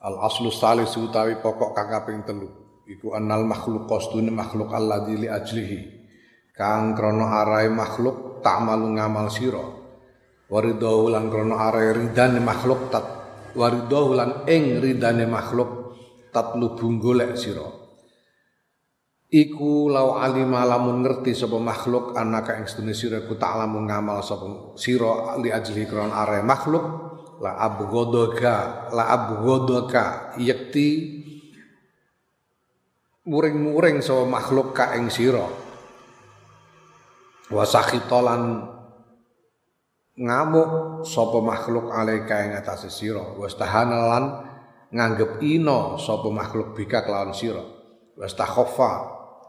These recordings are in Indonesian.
Al aslu salis utawi pokok kang kaping telu iku annal makhluk qasdune makhluk alladzi li ajlihi. Kang krana arahe makhluk tak malu ngamal sira. Waridahu lan krana arahe ridane makhluk tat waridahu lan ing ridane makhluk tatlubu golek sira. Iku lau alima lamun ngerti sapa makhluk anaka ing sedune sira ku tak lamun ngamal sapa sira li ajlihi krana arahe makhluk la abgodoka la abgodoka yakti muring-muring sawa makhluk ka ing sira. Wa sakhitolan ngamuk sapa makhluk alaika ing atase sira. Wastahanalan nganggep ino sapa makhluk bika kelawan sira. Wastakhaffa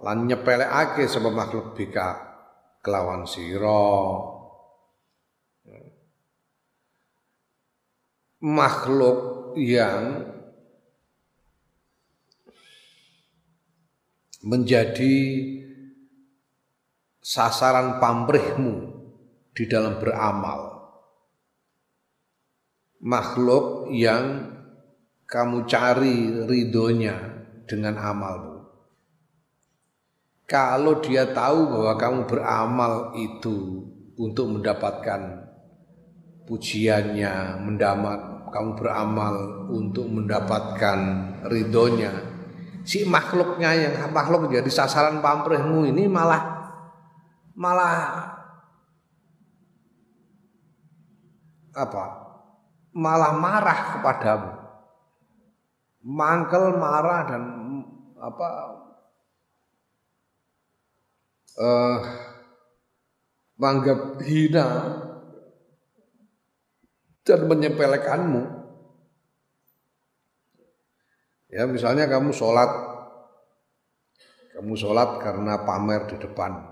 lan nyepelekake sapa makhluk bika kelawan sira makhluk yang menjadi sasaran pamrihmu di dalam beramal. Makhluk yang kamu cari ridhonya dengan amalmu. Kalau dia tahu bahwa kamu beramal itu untuk mendapatkan pujiannya, mendapat kamu beramal untuk mendapatkan ridhonya. Si makhluknya yang makhluk jadi sasaran pamrihmu ini malah malah apa? Malah marah kepadamu. Mangkel marah dan apa eh menganggap hina dan menyepelekanmu. Ya misalnya kamu sholat, kamu sholat karena pamer di depan,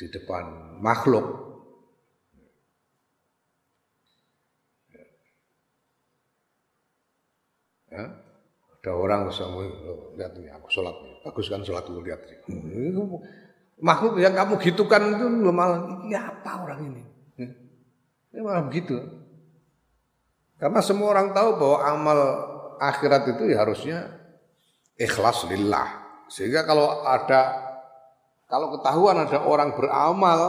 di depan makhluk. Ya, ada orang sama lihat nih aku sholat bagus kan sholat lihat nih. Makhluk yang kamu gitukan itu malah, ya apa orang ini? Ini malah begitu. Karena semua orang tahu bahwa amal akhirat itu ya harusnya ikhlas lillah. Sehingga kalau ada kalau ketahuan ada orang beramal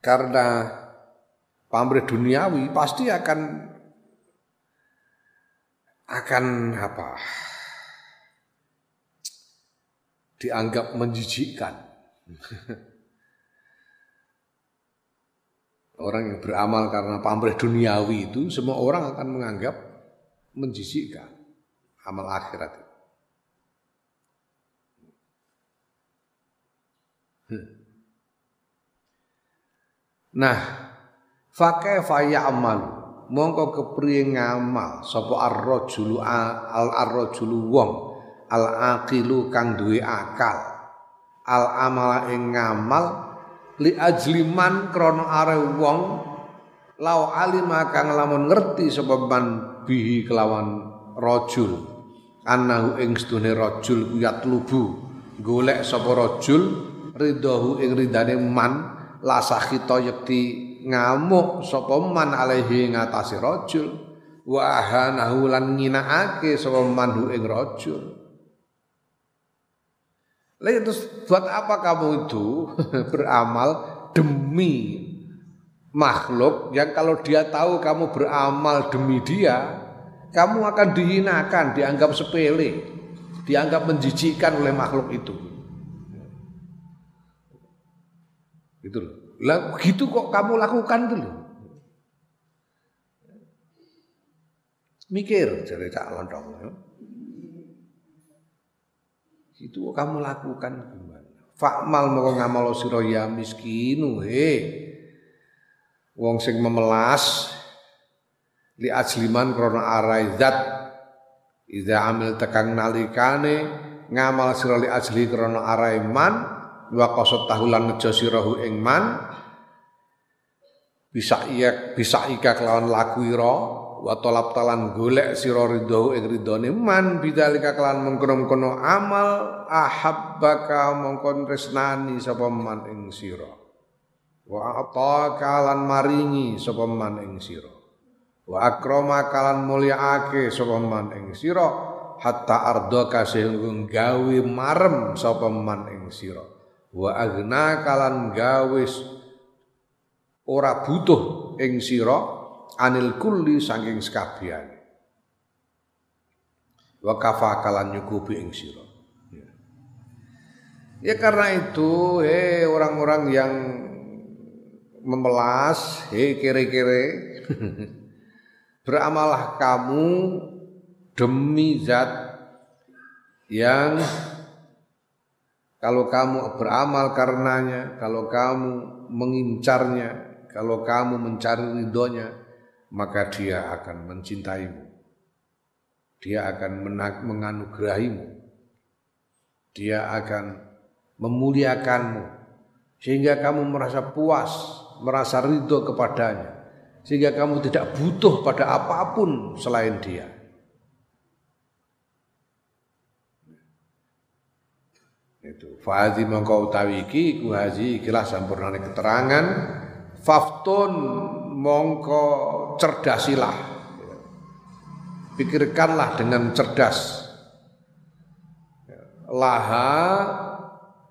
karena pamrih duniawi pasti akan akan apa? dianggap menjijikkan. Orang yang beramal karena pamrih duniawi itu semua orang akan menganggap menjisikkan amal akhirat itu. Hmm. Nah, fakaifa ya'mal mongko kepriye ngamal sapa ar-rajulu al-ar-rajulu wong al-aqilu kang duwe akal al amala ing ngamal li ajliman krono are wong lau alima kang lamun ngerti sebab man bihi kelawan rajul. Anahu ing sedune rajul kuyat lubu golek sapa rajul ridahu ing ridane man la sakhita yekti ngamuk sapa man alaihi ngatasi rajul. Wa ahanahu lan nginaake sapa man ing rajul Lalu terus buat apa kamu itu beramal demi makhluk yang kalau dia tahu kamu beramal demi dia, kamu akan dihinakan, dianggap sepele, dianggap menjijikkan oleh makhluk itu. Gitu loh. Lah gitu kok kamu lakukan tuh loh. Mikir jadi Cak Lontong. Itu kamu lakukan gimana? Fakmal mau ngamal sira ya miskinu he. Wong sing memelas li ajliman krana arai zat Idza amil tekang nalikane ngamal sira li ajli krana arae man wa qasad tahulan nejo sirahu ing man bisa iya bisa ika kelawan laku ira wa talab talan golek sira ridho ing ridhone man bidzalika kelawan mengkono-mengkono amal ahabbaka mongkon tresnani sapa man ing sira. Wa ataka lan maringi sapa man ing sira. Wa akrama kalan mulyaake sapa man ing sira. Hatta arda sehingga gawe marem sapa man ing sira. Wa agna kalan gawe ora butuh ing sira anil kulli saking sekabian wa kafa kalan nyukupi ing sira ya. ya karena itu hei orang-orang yang memelas hei kere-kere Beramalah kamu demi zat yang kalau kamu beramal karenanya, kalau kamu mengincarnya, kalau kamu mencari ridhonya, maka dia akan mencintaimu. Dia akan menganugerahimu. Dia akan memuliakanmu. Sehingga kamu merasa puas, merasa ridho kepadanya sehingga kamu tidak butuh pada apa pun selain dia. Itu fa'adhi mongko utawi iki iku haji ikilah sampurnane keterangan faftun mongko cerdasilah. Pikirkanlah dengan cerdas. Laha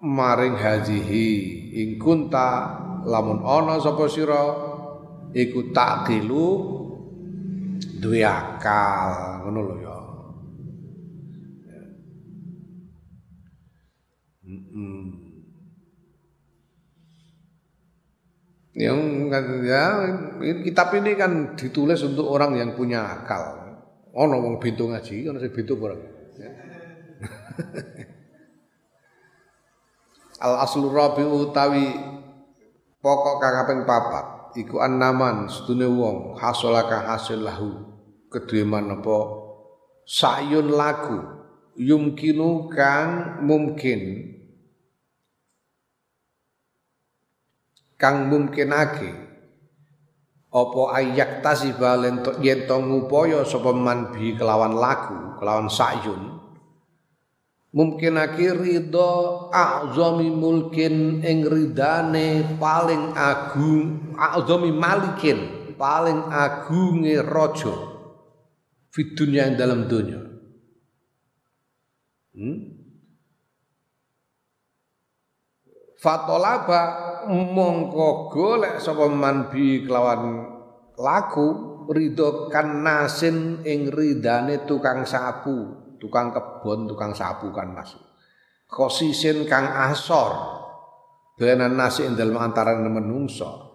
maring hajihi ing kunta lamun ana sapa sira iku takilu duwe akal ngono lho ya. Yang ya kitab ini kan ditulis untuk orang yang punya akal. Ono wong bintu ngaji, ono sing bintu orang. Ya. Al aslu rabi utawi pokok kang kaping papat iku annaman sedune wong hasolaka hasil lahu kedue apa sayun laku yumkinu kang mungkin kang mungkinake apa ayak tasiba lentok yen to ngupaya sapa man bi kelawan laku kelawan sayun mungkin akhir ridho azami mulkin ing ridane paling agung azami malikin paling agunge raja di dunia yang dalam dunia hmm? Fatolaba mongko golek sapa man bi kelawan laku ridho kan nasin ing ridane tukang sapu tukang kebon, tukang sapu kan masuk. Khosisin kang asor. Benan nasi ing dalem antarané menungso.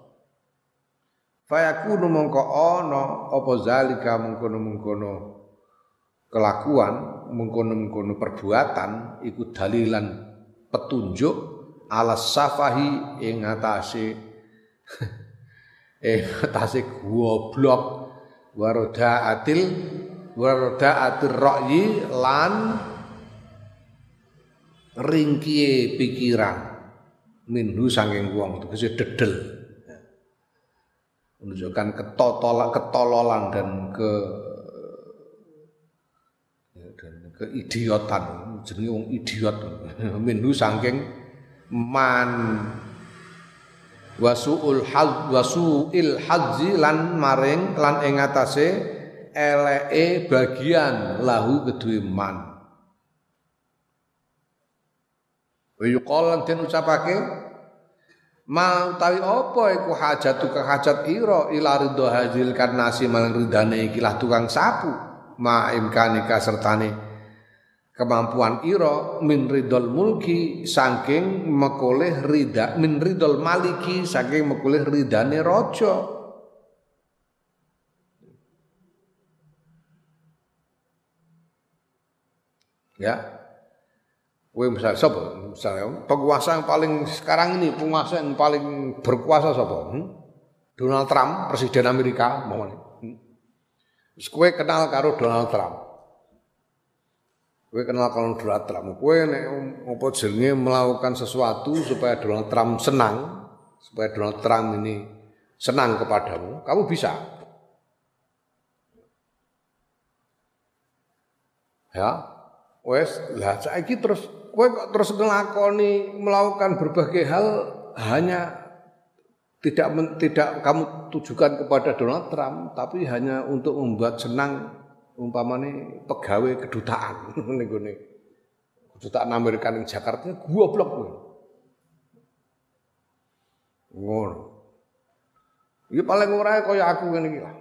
Fayakunu mongko ana apa zalika mengkono-mengkono kelakuan, mengkono-mengkono perbuatan iku dalilan petunjuk ala safahi ing atase ing atase goblok. Waroda wardaatir ra'yi lan ringkie pikiran. Minhu sanging wong tegese dedel. Menunjukkan ketotolan ketololan dan ke dan keidiotan jenenge wong idiot. Minhu sangking man. Wasuul hal wasuil haji lan maring lan ing atase eleke bagian lahu kedue man. Wa yuqalan den ucapake ma utawi apa iku hajatu ka hajat ira ila ridho hajil karnasi malang ridane iki lah tukang sapu? Ma imkanika sertane kemampuan ira min ridol mulki saking mekoleh rida min ridol maliki saking mekoleh ridane raja Ya. Kowe misal sapa? Misalnya penguasa yang paling sekarang ini penguasa yang paling berkuasa sapa? Hmm? Donald Trump, presiden Amerika, mau Hmm? Kowe kenal karo Donald Trump. Kowe kenal kalau Donald Trump, kowe nek apa jenenge melakukan sesuatu supaya Donald Trump senang, supaya Donald Trump ini senang kepadamu, kamu bisa. Ya, wes lah saiki terus kowe kok terus ngelakoni melakukan berbagai hal hanya tidak men, tidak kamu tujukan kepada Donald Trump tapi hanya untuk membuat senang umpamane pegawai kedutaan ning gone kedutaan Amerika ning Jakarta goblok kowe. Ngono. Iki paling ora kaya aku ngene iki lah.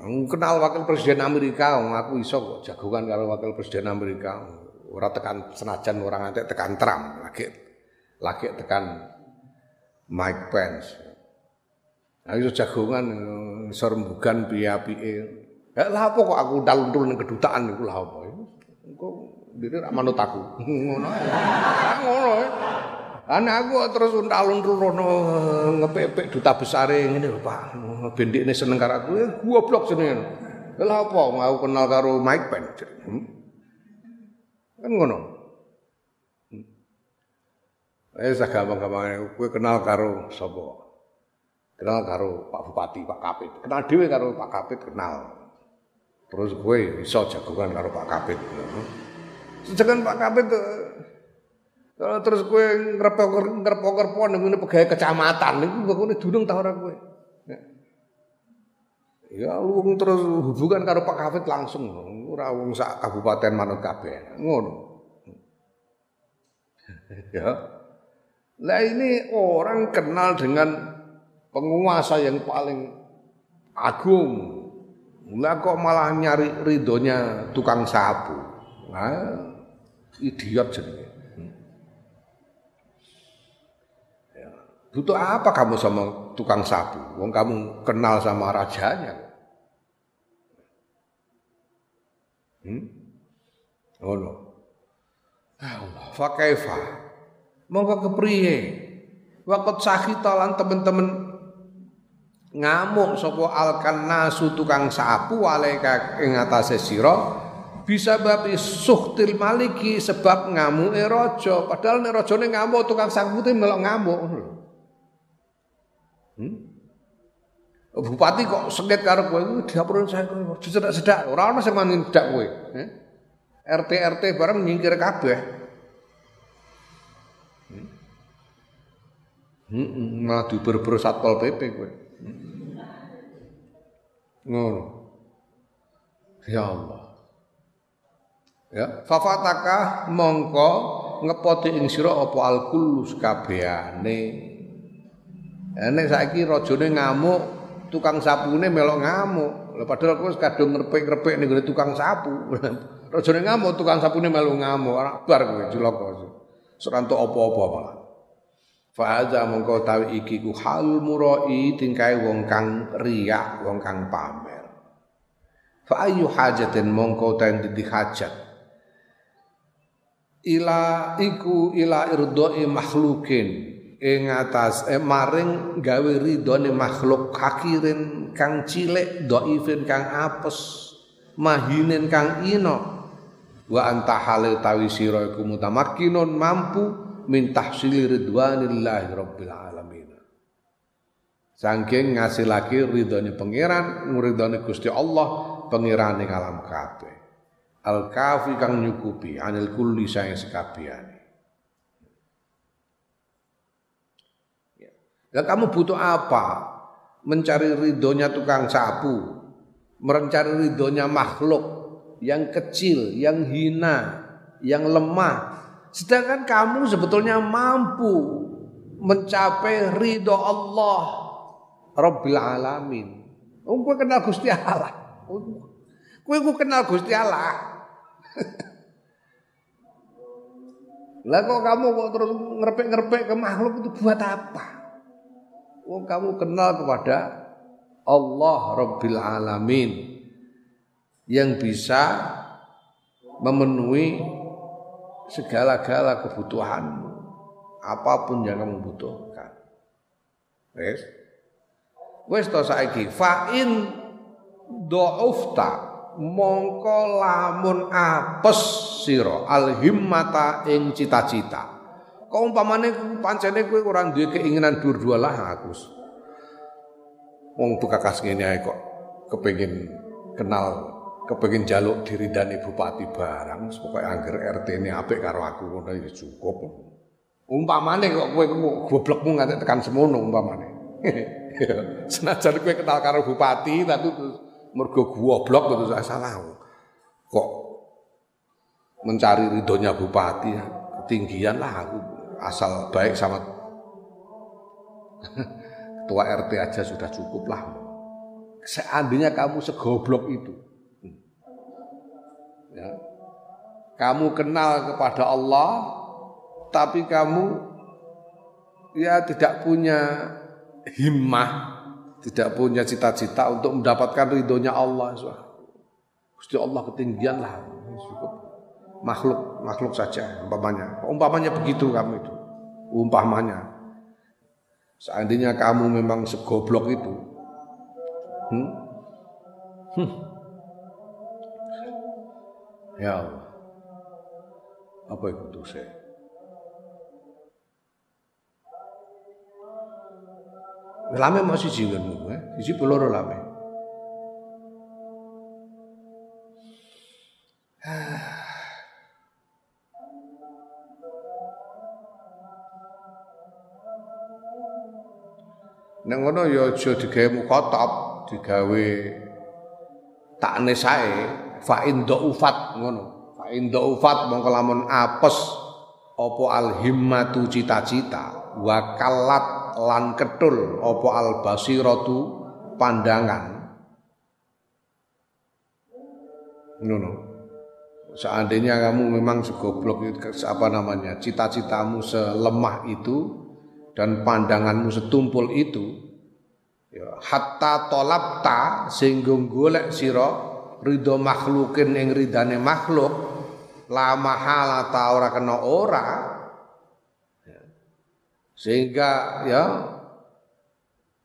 Kenal wakil presiden Amerika, aku iso kok jagongan karo wakil presiden Amerika. Ora tekan senajan orang ngantek tekan Trump, lagi lagi tekan Mike Pence. Aku iso jagongan iso rembugan piye-piye. Ya lah apa kok aku daluntul ning kedutaan niku lah apa. Engko dene ra manut aku. Ngono ae. Ngono aku terus untal-untul rono ngepek-pek duta besare ngene lho Pak. Bendikne seneng karo aku, ya goblok jenenge. Lah apa mau kenal karo Mike Pence. Hmm? Kan ngono. Eh gampang-gampang kowe kenal karo sapa? Kenal karo Pak Bupati, Pak Kapit. Kenal dhewe karo Pak Kapit kenal. Terus gue iso jagongan karo Pak Kapit. Sejagan Pak Kapit kalau terus gue ngrepok ngrepok ngrepok ning pegawai kecamatan niku ngene dunung ta ora kowe. Ya lu terus hubungan karo Pak Kapit langsung ora wong sak kabupaten manut kabeh. Ngono. ya. Lah ini orang kenal dengan penguasa yang paling agung lah kok malah nyari ridhonya tukang sapu. Nah, idiot jadi. Ya. Butuh apa kamu sama tukang sapu? Wong kamu kenal sama rajanya. Hmm? Oh no. Allah, fakaifa. Monggo kepriye? Waktu sakita lan teman-teman ngamuk sapa alkan nasu tukang sapu alaika ing atase sira? Bisa babi suhtil maliki sebab ngamuke raja. Padahal nek rajane ngamuk tukang sapu te melok ngamuk hmm? Bupati kok sengit karo kowe? Iku diapurin saya sedak-sedak ora ono sing mani ndak kowe eh? RT RT bareng nyingkir kabeh. Hmm? Hmm, malah diuber-uber Satpol PP kowe Ngono. Ya Allah. Ya, fafataka mongko ngepoti ing sira apa alkullu kabehane. Nek saiki rajane ngamuk, tukang sapune melok ngamuk. Lah padahal kowe kadung ngrepek-ngrepek ning tukang sapu. rajane ngamuk, tukang sapune melok ngamuk. Ora bar kowe cilaka. Serantuk apa-apa malah. Fahaza mongko tawi iki ku hal murai tingkai wong kang riak, wong kang pamer. Fa ayu hajatin mongko ten dadi hajat. Ila iku ila irdoi makhlukin ing atas eh, maring gawe ridone makhluk hakirin kang cilik dhaifin kang apes mahinin kang ino wa anta halil tawi sira iku mutamakkinun mampu min tahsili ridwanillahi rabbil alamin. Saking ngasilake ridhone pangeran, ngridhone Gusti Allah, pangerane alam kabeh. Al kafi kang nyukupi anil kulli sae sekabehane. Ya. Kamu butuh apa? Mencari ridhonya tukang sapu, mencari ridhonya makhluk yang kecil, yang hina, yang lemah, Sedangkan kamu sebetulnya mampu mencapai ridho Allah Rabbil Alamin. Oh, gue kenal Gusti Allah. Gue gue kenal Gusti Allah. Lah kok kamu kok terus ngerpek-ngerpek ke makhluk itu buat apa? Oh, kamu kenal kepada Allah Rabbil Alamin yang bisa memenuhi segala-gala kebutuhanmu. Apa pun yang kamu butuhkan. Wes? Wes to saiki. Fa in dhaufta mongko lamun apes sira. Alhimmata ing cita-cita. Kok umpamane pancene kowe ora duwe keinginan dur lah aku wong tukakas ngene kok kepengin kenal kepengin jaluk diridani bupati barang pokoke angger RT ini apik karo aku ngono ya cukup umpamane kok kowe goblokmu nganti tekan semono umpamane senajan kowe kenal karo bupati tapi mergo goblok saya salah. Kok mencari ridhonya bupati ketinggian lah aku asal baik sama ketua RT aja sudah cukup lah. Seandainya kamu segoblok itu, ya, kamu kenal kepada Allah, tapi kamu ya tidak punya himmah tidak punya cita-cita untuk mendapatkan ridhonya Allah. Gusti Allah ketinggian lah. Makhluk makhluk saja umpamanya. Umpamanya begitu kamu itu. Umpamanya. Seandainya kamu memang segoblok itu. Hmm? Hmm. Ya Allah. Apa itu saya? Lame mau siji ngono, eh? Siji peloro lame. Nek ngono ya aja digawe mukhatab, digawe sae, fa in ufat ngono. Fa in ufat mongko lamun apes apa alhimmatu cita-cita wa kallat lan ketul apa al basiratu pandangan ngono seandainya kamu memang segoblok apa namanya cita-citamu selemah itu dan pandanganmu setumpul itu ya hatta tolapta sehingga golek sira ridho makhlukin ing ridane makhluk la mahala ta ora kena ora sehingga ya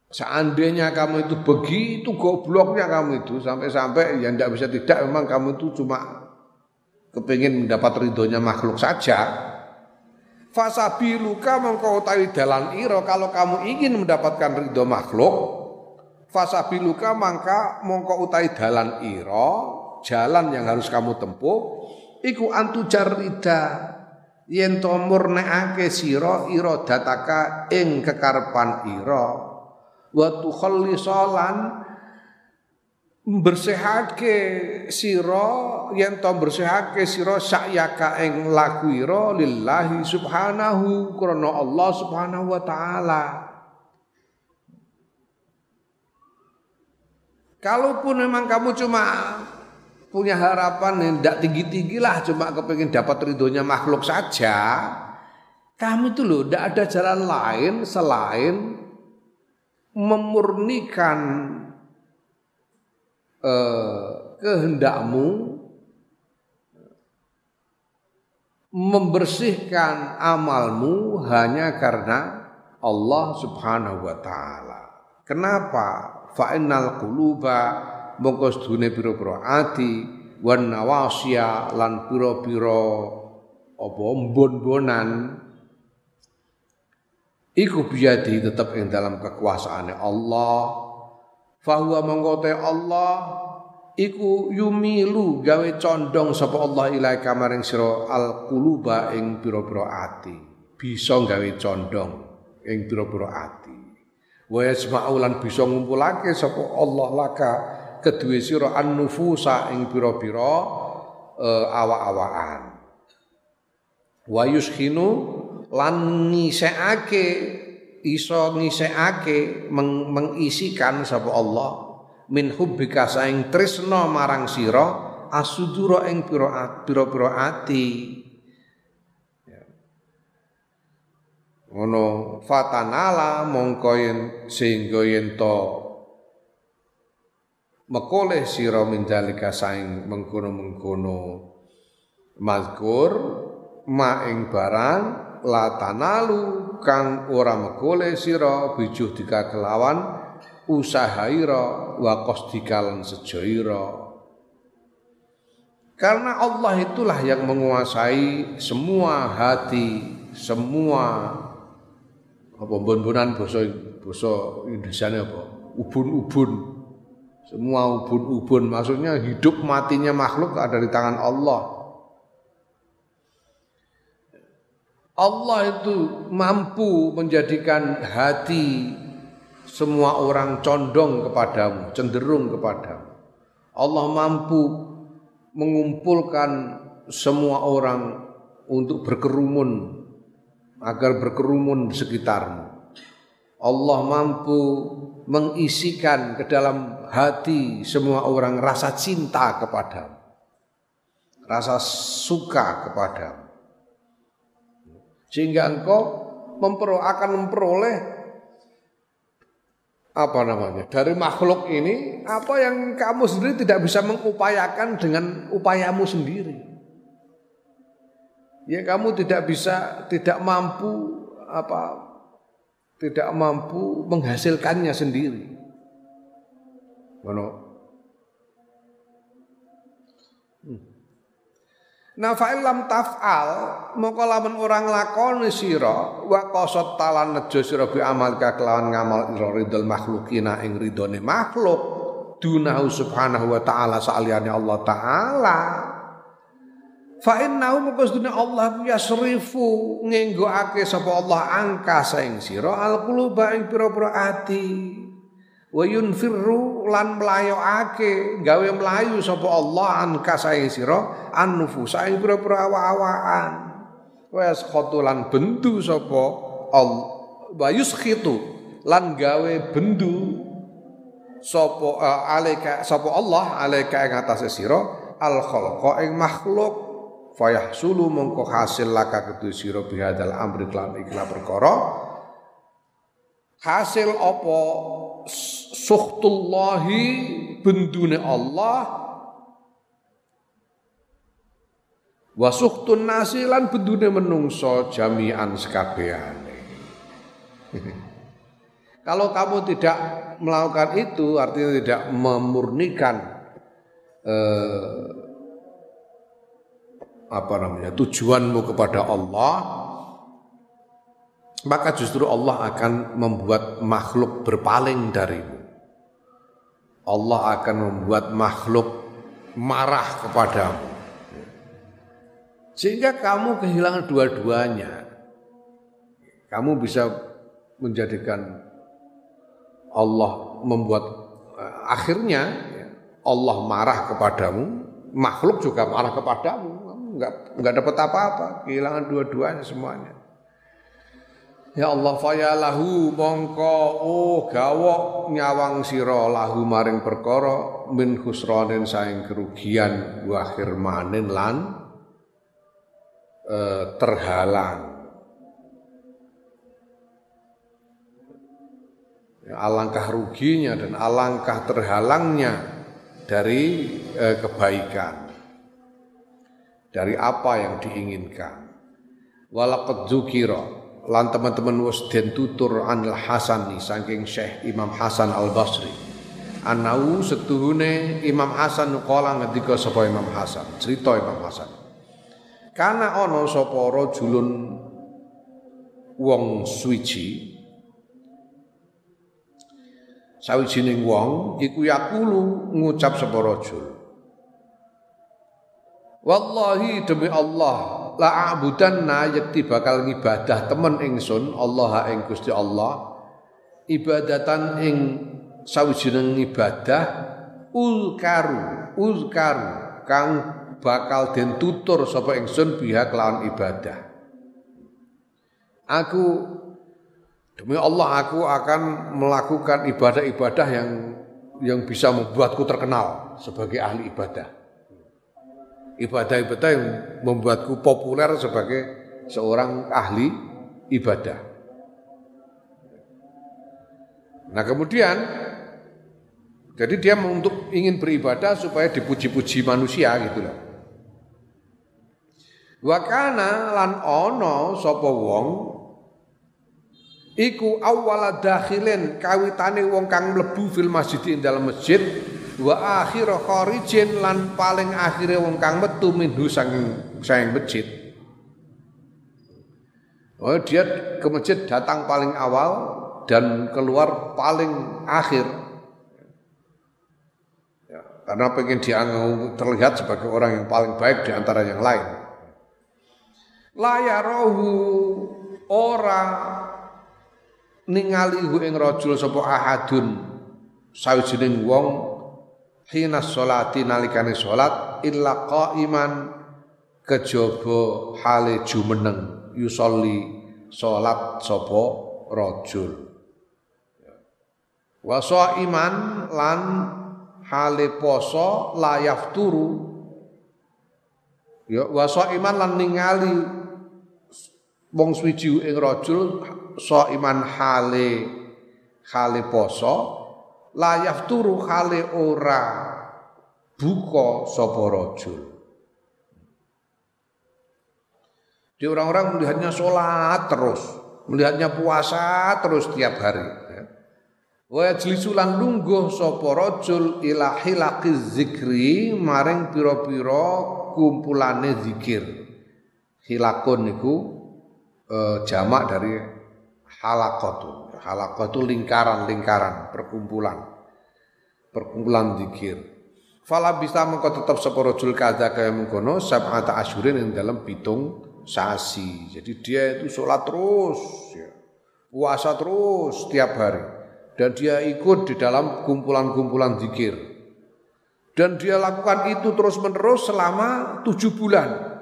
seandainya kamu itu begitu gobloknya kamu itu sampai-sampai ya tidak bisa tidak memang kamu itu cuma kepingin mendapat ridhonya makhluk saja. Fasabiluka mengkau tahu dalan iro kalau kamu ingin mendapatkan ridho makhluk fasabiluka mangka mongko utai dalan iro jalan yang harus kamu tempuh iku antu jarida. Yen to murnekake sira iradataka ing kekarepan ira. Wa tukhallisalan bersihake sira yen to bersihake sira sakyaka ing laku ira lillahi subhanahu krana Allah subhanahu wa taala Kalaupun memang kamu cuma punya harapan yang tidak tinggi-tinggi lah cuma kepengen dapat ridhonya makhluk saja kamu itu loh tidak ada jalan lain selain memurnikan eh, kehendakmu membersihkan amalmu hanya karena Allah Subhanahu wa taala. Kenapa? Fa innal quluba mongko sedune pira-pira ati wan nawasya lan pira-pira apa mbon-bonan iku biyadi tetep ing dalam kekuasaane Allah. Fahuwa mongko Allah iku yumilu gawe condong sapa Allah ilai kamaring sira al quluba ing pira-pira ati bisa gawe condong ing pira-pira ati wa yasma'u lan bisa ngumpulake sapa Allah laka kedue sira an-nufusa ing pira-pira uh, awak-awakan. Wa yushinu lan ngisekake iso ngisekake meng, mengisikan sapa Allah min hubbika saing tresna marang sira asudura ing pira-pira ati ngono fatanala mongko yen sehingga yen to mekoleh sira mindalika saing mengkono-mengkono mazkur ma ing barang latanalu kang ora mekoleh sira bijuh dika kelawan usahaira wa qasdika lan sejaira. Karena Allah itulah yang menguasai semua hati, semua apa bon-bonan basa basa Indonesia apa? Ubun-ubun. Semua ubun-ubun maksudnya hidup matinya makhluk ada di tangan Allah. Allah itu mampu menjadikan hati semua orang condong kepadamu, cenderung kepadamu. Allah mampu mengumpulkan semua orang untuk berkerumun agar berkerumun di sekitarmu. Allah mampu mengisikan ke dalam hati semua orang rasa cinta kepadamu. Rasa suka kepadamu. Sehingga engkau mempero, akan memperoleh apa namanya dari makhluk ini apa yang kamu sendiri tidak bisa mengupayakan dengan upayamu sendiri ya kamu tidak bisa tidak mampu apa tidak mampu menghasilkannya sendiri. Mana? Nah fa'il lam taf'al moko lamun orang lakoni sira wa qasad talan nejo sira bi amal kelawan ngamal ira ridul makhlukina ing ridone makhluk dunahu subhanahu wa ta'ala saliyane Allah taala fa innahu moko Allah yasrifu ngenggoake sapa Allah angka saing sira al quluba ing pira-pira ati. Wa yunfirru lan mlayoake gawe melayu sapa Allah an kasae sira an nufusa ing pira-pira awa-awaan wa yaskhatu lan bendu sapa Allah wa yuskhitu lan gawe bendu sapa uh, alaika sapa Allah alaika ing atase sira al khalqa ing makhluk fayahsulu mongko hasil laka ketu sira bihadal amri lan ikla perkara. Hasil apa? Suhtullahi bendune Allah. Wa suhtun nasi lan bendune menungso jami'an sekabehane kalau kamu tidak melakukan itu artinya tidak memurnikan eh, apa namanya tujuanmu kepada Allah maka justru Allah akan membuat makhluk berpaling darimu. Allah akan membuat makhluk marah kepadamu. Sehingga kamu kehilangan dua-duanya. Kamu bisa menjadikan Allah membuat eh, akhirnya ya, Allah marah kepadamu, makhluk juga marah kepadamu. Enggak enggak dapat apa-apa, kehilangan dua-duanya semuanya. Ya Allah faya lahu mongko. Oh gawok nyawang sira lahu maring perkara min khusranin saing kerugian wa khirmanin lan eh, terhalang. Ya, alangkah ruginya dan alangkah terhalangnya dari eh, kebaikan dari apa yang diinginkan walaqad dzukira lan teman-teman wis den tutur anil Hasan saking Syekh Imam Hasan Al Basri. Anau setuhune Imam Hasan kala ngendika sapa Imam Hasan, cerita Imam Hasan. Karena ana sapa rajulun wong suci sawijining wong iku yakulu ngucap sapa rajul Wallahi demi Allah la abudanna yakti bakal ngibadah temen ingsun Allah ing Gusti Allah ibadatan ing sawijining ibadah ulkaru ulkaru kang bakal den tutur sapa ingsun biha kelawan ibadah. Aku demi Allah aku akan melakukan ibadah-ibadah yang yang bisa membuatku terkenal sebagai ahli ibadah ibadah-ibadah yang membuatku populer sebagai seorang ahli ibadah. Nah kemudian jadi dia untuk ingin beribadah supaya dipuji-puji manusia gitu loh. Wakana lan ono sapa wong iku awwala dakhilin kawitane wong kang mlebu fil masjid dalam masjid wa akhir kharijin lan paling akhire wong kang metu minhu saking saking masjid Oh dia ke masjid datang paling awal dan keluar paling akhir. Ya, karena pengen dianggap terlihat sebagai orang yang paling baik di antara yang lain. Layarohu ora ningali hu ing rajul sapa ahadun sawijining wong hina sholati nalikane sholat illa qaiman kejaba hale jumeneng yusolli sholat sapa rajul. Wa iman lan hale poso layaf turu ya wa iman lan ningali wong suci ing rajul iman hale hale poso layaf turu hale ora buka sapa rajul. Di orang-orang melihatnya sholat terus, melihatnya puasa terus tiap hari. Ya. Wa jlisulan lungguh sapa rajul ila hilaqi zikri maring pira-pira kumpulane zikir. Hilakun niku eh, jamak dari halaqatu. Halaqah itu lingkaran-lingkaran, perkumpulan. Perkumpulan zikir. Fala bisa mengkau tetap seporojul kaza kaya mengkono sab'ata asyurin yang dalam pitung sasi. Jadi dia itu sholat terus, ya. puasa terus tiap hari. Dan dia ikut di dalam kumpulan-kumpulan zikir. Dan dia lakukan itu terus menerus selama tujuh bulan.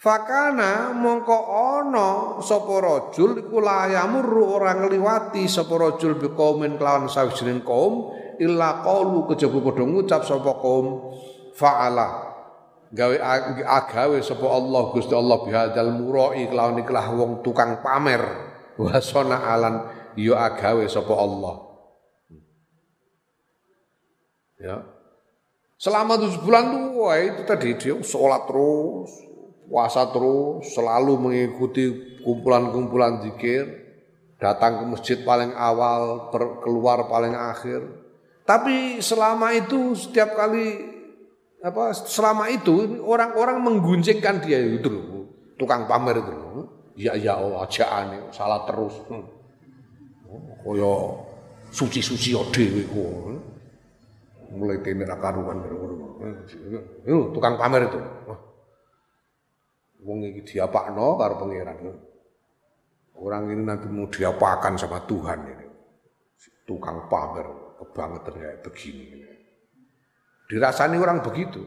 Fakana mongko ono sapa rajul iku layamuru ora ngliwati sapa rajul bi qaumin kelawan sawijining kaum illa qaulu kejaba padha ngucap sapa kaum fa'ala. Gawe agawe sapa Allah Gusti Allah bihadzal murai kelawan ikhlah wong tukang pamer. Wasona alan yo ya agawe sapa Allah. Ya. Selama tujuh bulan tuh itu tadi dia sholat terus puasa terus, selalu mengikuti kumpulan-kumpulan zikir, datang ke masjid paling awal, keluar paling akhir. Tapi selama itu setiap kali apa selama itu orang-orang mengguncingkan dia itu loh, tukang pamer itu loh. Ya ya oh aja aneh, salah terus. Hmm. Koyo suci-suci dhewe kok. Mulai tene ra karuan. Tukang pamer itu. Wong iki diapakno karo pangeran. Orang ini nanti mau diapakan sama Tuhan ini. Tukang pamer kebangetan kayak begini. Dirasani orang begitu.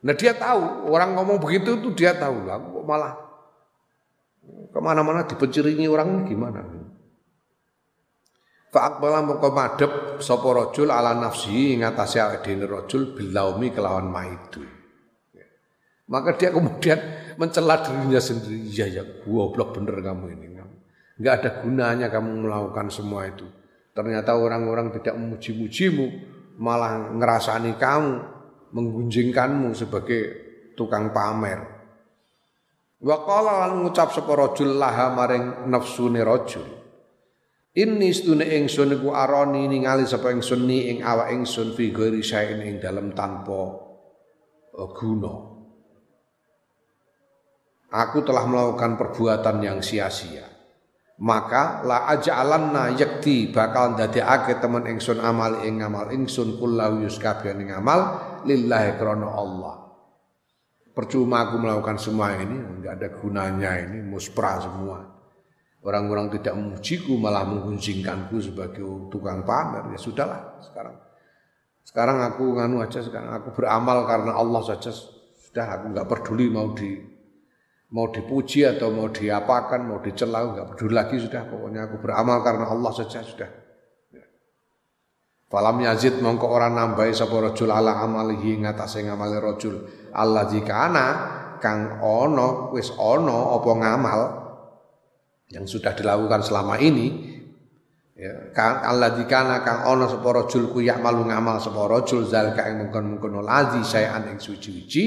Nah dia tahu, orang ngomong begitu itu dia tahu lah. Kok malah ke mana-mana dipenciringi orang gimana? Fa'akbala mongko madhep sapa rajul ala nafsi ngatasi awake dhewe rajul bilaumi kelawan maidu. Maka dia kemudian mencela dirinya sendiri. Iya ya, goblok bener kamu ini. Enggak ada gunanya kamu melakukan semua itu. Ternyata orang-orang tidak memuji-mujimu, malah ngerasani kamu, menggunjingkanmu sebagai tukang pamer. Wa qala lan ngucap sapa rajul laha maring nafsune rajul. Inni stune ingsun iku arani ningali sapa ingsun ni ing awak ingsun fi ghairi ing dalem tanpa guna aku telah melakukan perbuatan yang sia-sia. Maka la aja'alanna yakti bakal ndadekake temen ingsun amal ing ngamal ingsun kullahu yuskabian ing amal lillahi krana Allah. Percuma aku melakukan semua ini, enggak ada gunanya ini, muspra semua. Orang-orang tidak memujiku malah menggunjingkanku sebagai tukang pamer. Ya sudahlah sekarang. Sekarang aku nganu aja sekarang aku beramal karena Allah saja sudah aku enggak peduli mau di mau dipuji atau mau diapakan, mau dicela, enggak peduli lagi sudah. Pokoknya aku beramal karena Allah saja sudah. Ya. Falam yazid mongko orang nambahi sapa rajul ala amalihi ngatasé ngamale rajul Allah ana kang ono wis ono apa ngamal yang sudah dilakukan selama ini ya kang Allah ana kang ono sapa rajul ku malu ngamal sapa rajul zalika ing mungkon-mungkon lazi sayan ing suci-suci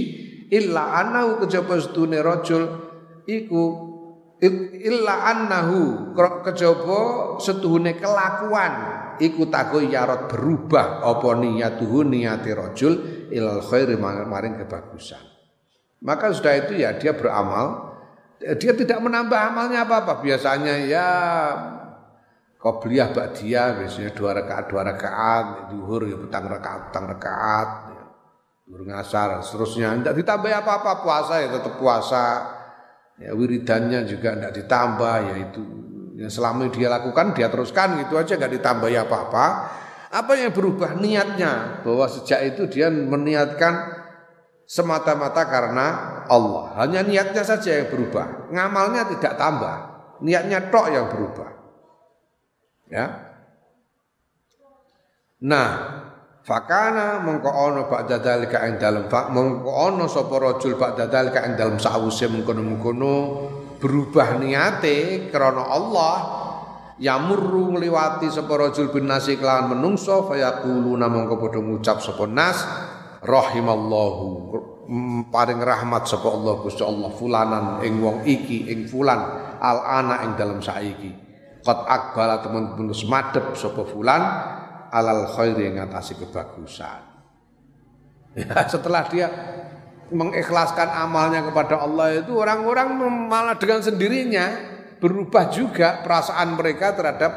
illa anau kejaba sedune rajul iku illa annahu kejaba setuhune kelakuan iku tagoyarot berubah apa niyatuhu niyati rajul ilal khairi maring kebagusan. Maka sudah itu ya dia beramal dia tidak menambah amalnya apa-apa. Biasanya ya Qobliyah dia biasanya dua rakaat dua rakaat duhur ya petang rakaat petang rakaat ya. duhur ngasar seterusnya. Tidak ditambah apa-apa puasa ya tetap puasa. Ya wiridannya juga tidak ditambah yaitu yang selama dia lakukan dia teruskan gitu aja nggak ditambah ya apa-apa. Apa yang berubah? Niatnya. Bahwa sejak itu dia meniatkan semata-mata karena Allah. Hanya niatnya saja yang berubah. Ngamalnya tidak tambah. Niatnya tok yang berubah. Ya. Nah, fakana mengko ana ba'da dalika ing dalem mengko ana sapa rajul ba'da dalika ing dalem sawise mengkono-mengkono berubah niate krana Allah yamurru ngliwati sapa rajul bin nasi kelawan menungso fayaquluna mongko padha ngucap sapa nas rahimallahu paring rahmat sapa Allah Gusti Allah fulanan ing wong iki ing fulan al ana ing dalem saiki. Qad akbala teman-teman madep sapa fulan alal khairi ngatasi kebagusan. Ya, setelah dia mengikhlaskan amalnya kepada Allah itu orang-orang malah dengan sendirinya berubah juga perasaan mereka terhadap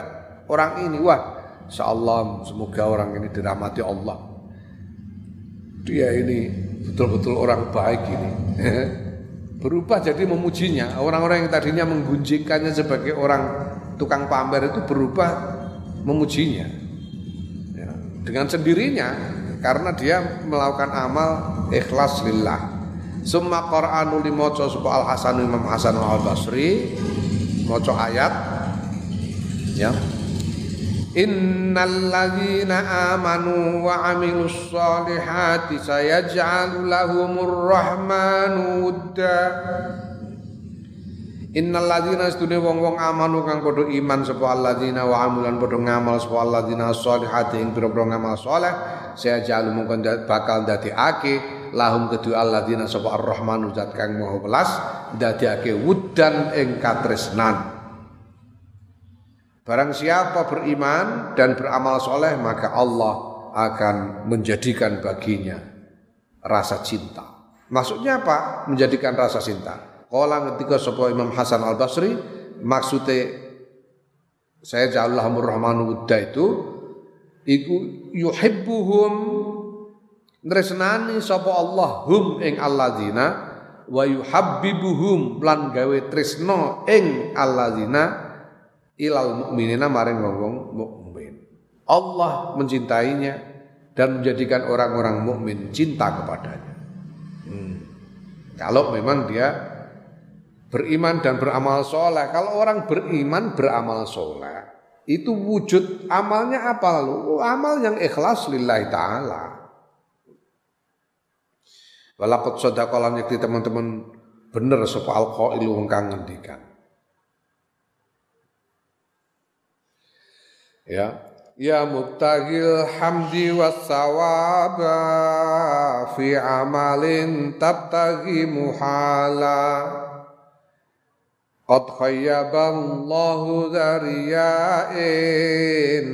orang ini. Wah, insyaallah semoga orang ini dirahmati Allah. Dia ini betul-betul orang baik ini. Berubah jadi memujinya. Orang-orang yang tadinya menggunjingkannya sebagai orang tukang pamer itu berubah memujinya ya, dengan sendirinya karena dia melakukan amal ikhlas lillah. Summa Qur'anu limaca sapa Al Hasan Imam Hasan Al Basri maca ayat. Ya. Innal ladzina amanu wa amilus solihati sayaj'alu lahumur rahmanu wudda Innal ladzina astune wong-wong amanu kang padha iman sapa alladzina wa amulan padha ngamal sapa alladzina sholihati ing pira-pira ngamal saleh saya jalu mungkon bakal ndadekake lahum kedua alladzina sapa ar-rahmanu zat kang maha welas ndadekake wudan ing katresnan Barang siapa beriman dan beramal soleh maka Allah akan menjadikan baginya rasa cinta. Maksudnya apa? Menjadikan rasa cinta. Kala ketika sapa Imam Hasan Al Basri maksudnya saya ja'allahu rahmanu wudda itu iku yuhibbuhum nresnani sapa Allah hum ing alladzina wa yuhabbibuhum lan gawe tresno ing alladzina ilal mukminina maring wong mukmin. Allah mencintainya dan menjadikan orang-orang mukmin cinta kepadanya. Hmm. Kalau memang dia beriman dan beramal soleh. Kalau orang beriman beramal soleh, itu wujud amalnya apa? Oh, amal yang ikhlas lillahi ta'ala. Walakut sodakolan yakti teman-teman bener alqailu wong kang ngendikan. Ya, ya mubtagil hamdi was sawaba fi amalin tabtagi muhala Qad khayyaballahu dzariya'in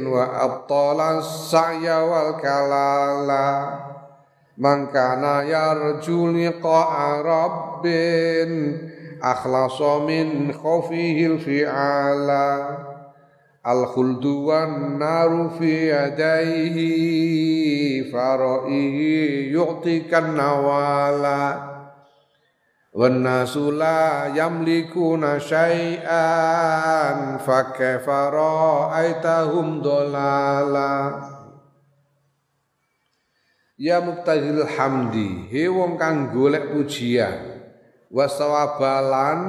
wa abtala sa'ya wal kalala Man kana yarju liqa'a rabbin akhlasa min khawfihi fi'ala Al-khuldu wan naru fi yadayhi fara'ihi yu'tikan Wanasula yamliku na yamlikuna fakhe faro kaifa ra'aitahum dolala. Ya muktahil hamdi he wong kang golek pujian wasawabalan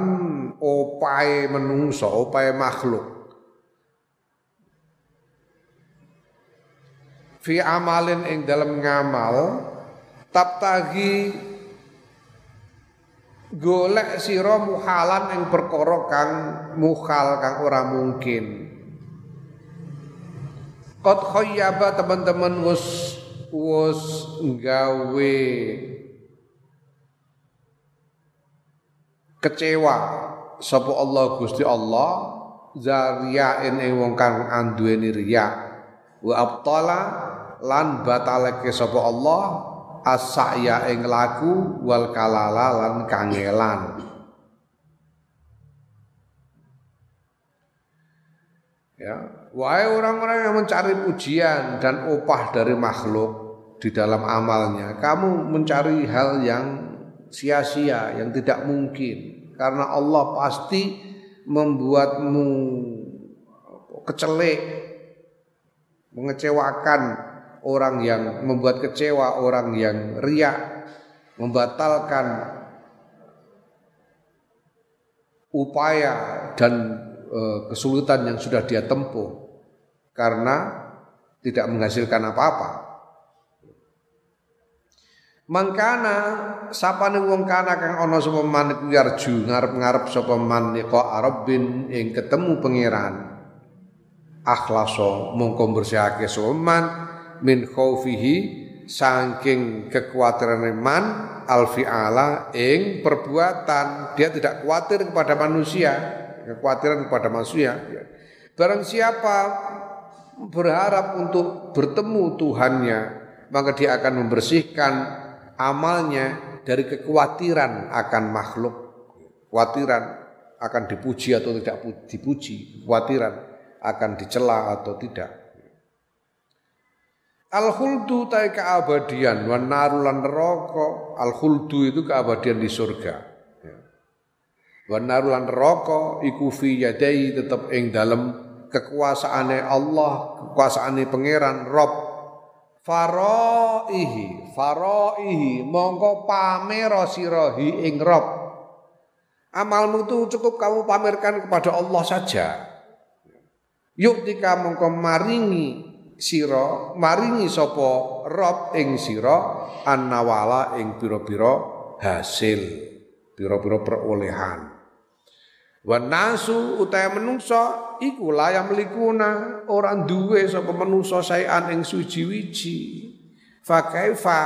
opai menungso opai makhluk. Fi amalin ing dalam ngamal tap tagi golek sira muhalan ing perkara kang mukhal kang ora mungkin. Qad khayyaba teman-teman wis wis gawe kecewa sapa Allah Gusti Allah zariyain ing wong kang anduweni riya. Wa abtala lan batalake sapa Allah as-sa'ya ing laku wal kalala lan kangelan. Ya wahai orang-orang yang mencari pujian dan upah dari makhluk di dalam amalnya kamu mencari hal yang sia-sia yang tidak mungkin. Karena Allah pasti membuatmu kecelek mengecewakan orang yang membuat kecewa orang yang riak membatalkan upaya dan e, kesulitan yang sudah dia tempuh karena tidak menghasilkan apa-apa Mangkana sapane wong kana kang ana sapa man yarju ngarep-ngarep sapa man liqa arabbin ing ketemu pangeran. Akhlaso mongko bersihake sapa man min khaufihi saking kekuatirane man alfi'ala ing perbuatan. Dia tidak khawatir kepada manusia. Kekhawatiran kepada manusia barang siapa berharap untuk bertemu Tuhannya maka dia akan membersihkan amalnya dari kekhawatiran akan makhluk, kekhawatiran akan dipuji atau tidak dipuji, kekhawatiran akan dicela atau tidak. Al khuldu tai keabadian, wan narulan neraka. Al khuldu itu keabadian di surga. Ya. Wan narulan neraka iku fi yadai tetap ing dalam kekuasaane Allah, kekuasaane pangeran Rob faraihi faraihi mongko pamera sirahi ing rob amalmu itu cukup kamu pamerkan kepada Allah saja yuk tika mongko maringi sira maringi sapa rob ing sira annawala ing pira-pira hasil pira-pira perolehan Wan nasu utahe menungso iku layam likuna orang duwe sapa menungso saean ing suci wiji. Fa kaifa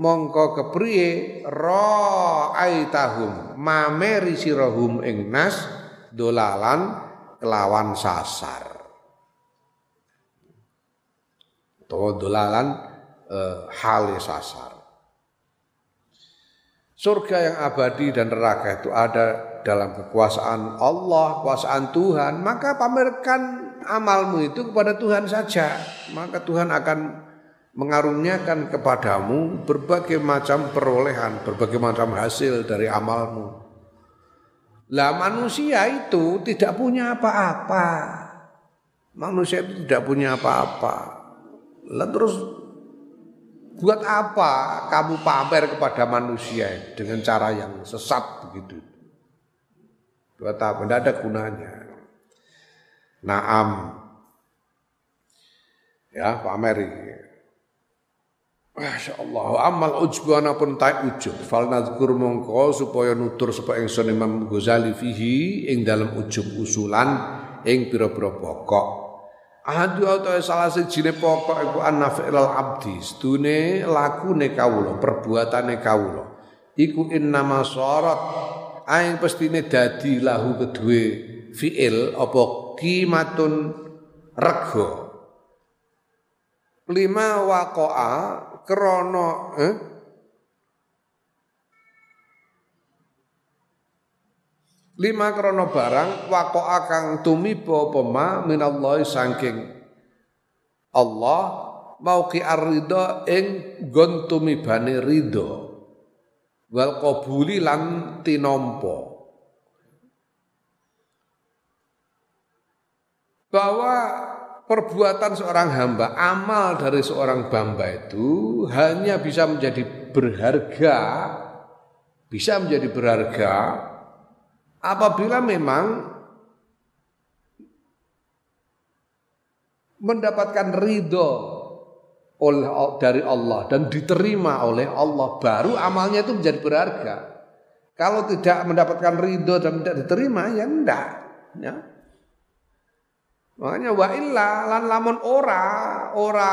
mongko kepriye ra aitahum mameri sirahum ing nas dolalan kelawan sasar. To dolalan eh, hale sasar. Surga yang abadi dan neraka itu ada dalam kekuasaan Allah, kekuasaan Tuhan, maka pamerkan amalmu itu kepada Tuhan saja. Maka Tuhan akan mengaruniakan kepadamu berbagai macam perolehan, berbagai macam hasil dari amalmu. Lah manusia itu tidak punya apa-apa. Manusia itu tidak punya apa-apa. Lah terus buat apa kamu pamer kepada manusia dengan cara yang sesat begitu? Dua tahap, tidak ada gunanya. Naam. Ya, Pak Meri. Masya Allah, amal ujbu pun tak ujub. Fal mongko supaya nutur supaya ingsun Imam Ghazali fihi ing dalam ujub usulan ing pira-pira pokok. Ahadu atau salah sejine pokok iku annafi'il abdi, sedune lakune kawula, perbuatane kawula. Iku innama syarat aing pestine dadi lahu kedue fiil apa kimatun rego lima waqa'a krana eh? Lima krono barang waqa'a kang tumiba apa ma minallahi saking Allah mau ki arida ing gon tumibane ridho wal qabuli lan tinompo bahwa perbuatan seorang hamba, amal dari seorang hamba itu hanya bisa menjadi berharga, bisa menjadi berharga apabila memang mendapatkan ridho oleh dari Allah dan diterima oleh Allah baru amalnya itu menjadi berharga. Kalau tidak mendapatkan ridho dan tidak diterima ya enggak. Ya. Makanya wa illa lan lamun ora ora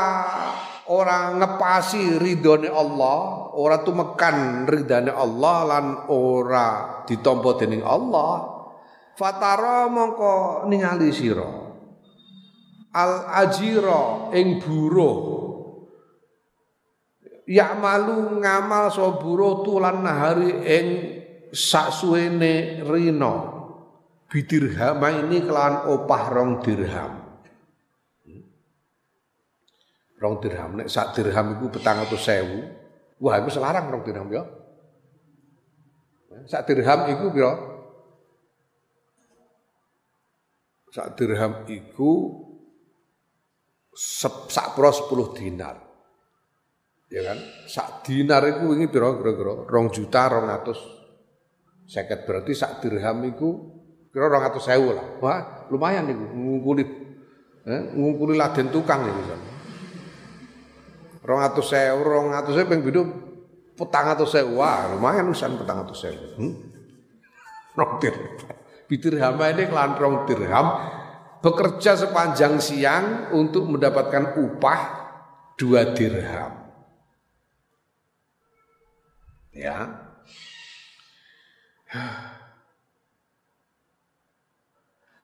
ora ngepasi ridhone Allah, ora tumekan ridhane Allah lan ora ditampa dening Allah, Fatara mongko ningali sira. Al ajira ing buruh. Malu ngamal so buruh tulan nahari ing saksuwene rina. Bidirham ini kelawan opah rong dirham. Rong dirham nek sak dirham iku petang atau sewu wah iku selarang rong dirham ya sak dirham iku pira sak dirham iku sak pro 10 dinar. Ya kan? Sak dinar iku wingi pira kira-kira? Rong juta rong atus Seket. Berarti sak dirham iku kira sewu lah. Wah, lumayan niku ngungkuli eh, ngungkuli laden tukang niku. Sewu, 200.000, 200.000 ping pindho 400.000. Wah, lumayan usan 400.000. Hmm? Rong dirham. Ini kelan rong dirham bekerja sepanjang siang untuk mendapatkan upah dua dirham. Ya,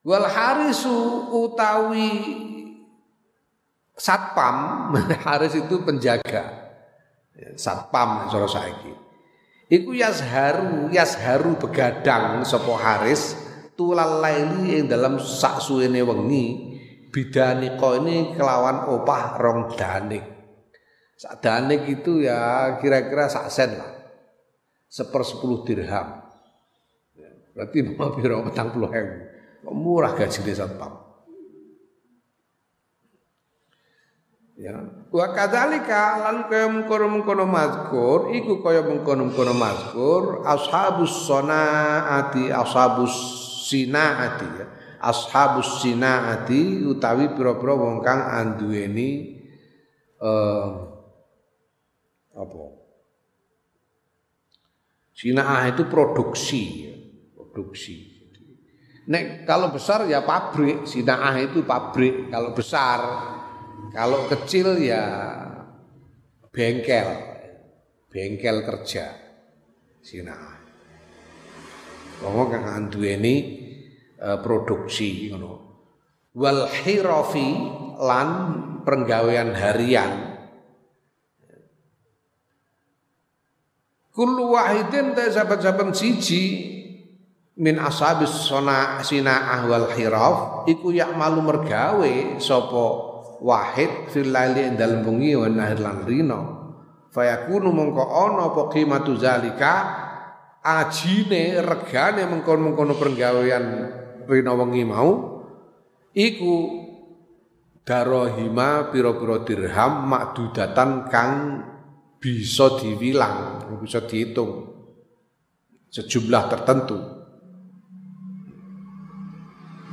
Wal harisu utawi satpam, haris itu penjaga. Ya, satpam cara saiki. Iku yasharu, yasharu begadang sapa haris tulal laili ing dalam sak suwene wengi bidani ini kelawan opah rong danik. Sak danik itu ya kira-kira sak sen lah. Seper sepuluh dirham. Berarti mau piro petang puluh hebu. Murah gaji satpam. Ya. Wa kadzalika lan kaya mengkono-mengkono mazkur iku kaya mengkono-mengkono mazkur ashabus sanaati ashabus sinaati ya. Ashabus sinaati utawi pira-pira wong kang anduweni eh, apa? Sinaah itu produksi produksi. Nek kalau besar ya pabrik, sinaah itu pabrik. Kalau besar, kalau kecil ya bengkel, bengkel kerja sinaah. Wong kang ini uh, produksi ngono. Wal hirafi lan penggawean harian. Kullu wahidin ta sahabat-sahabat siji min ashabis sona sina ahwal hiraf iku yak malu mergawe sapa wahid fil laili dalem bengi wa nahir lan rino fayakunu mongko ana apa qimatu zalika? Ajine regane mengkon-mengkono pergawean rino wengi mau iku darohima pira-pira dirham makdudatan kang bisa diwilang bisa dihitung sejumlah tertentu.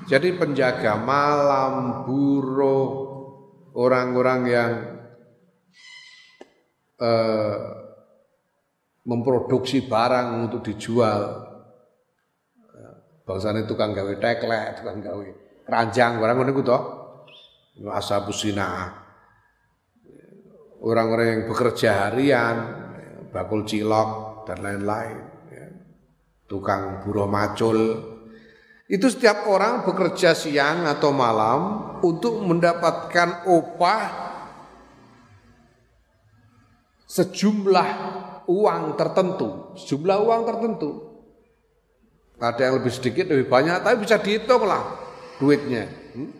Jadi penjaga malam, buruh, orang-orang yang eh, memproduksi barang untuk dijual. Bangsane tukang gawe teklek, tukang gawe keranjang, barang ngono iku to. Ashabus Orang-orang yang bekerja harian, bakul cilok dan lain-lain. Tukang buruh macul, itu setiap orang bekerja siang atau malam untuk mendapatkan upah sejumlah uang tertentu, sejumlah uang tertentu. Ada yang lebih sedikit, lebih banyak, tapi bisa dihitung lah duitnya. Hmm?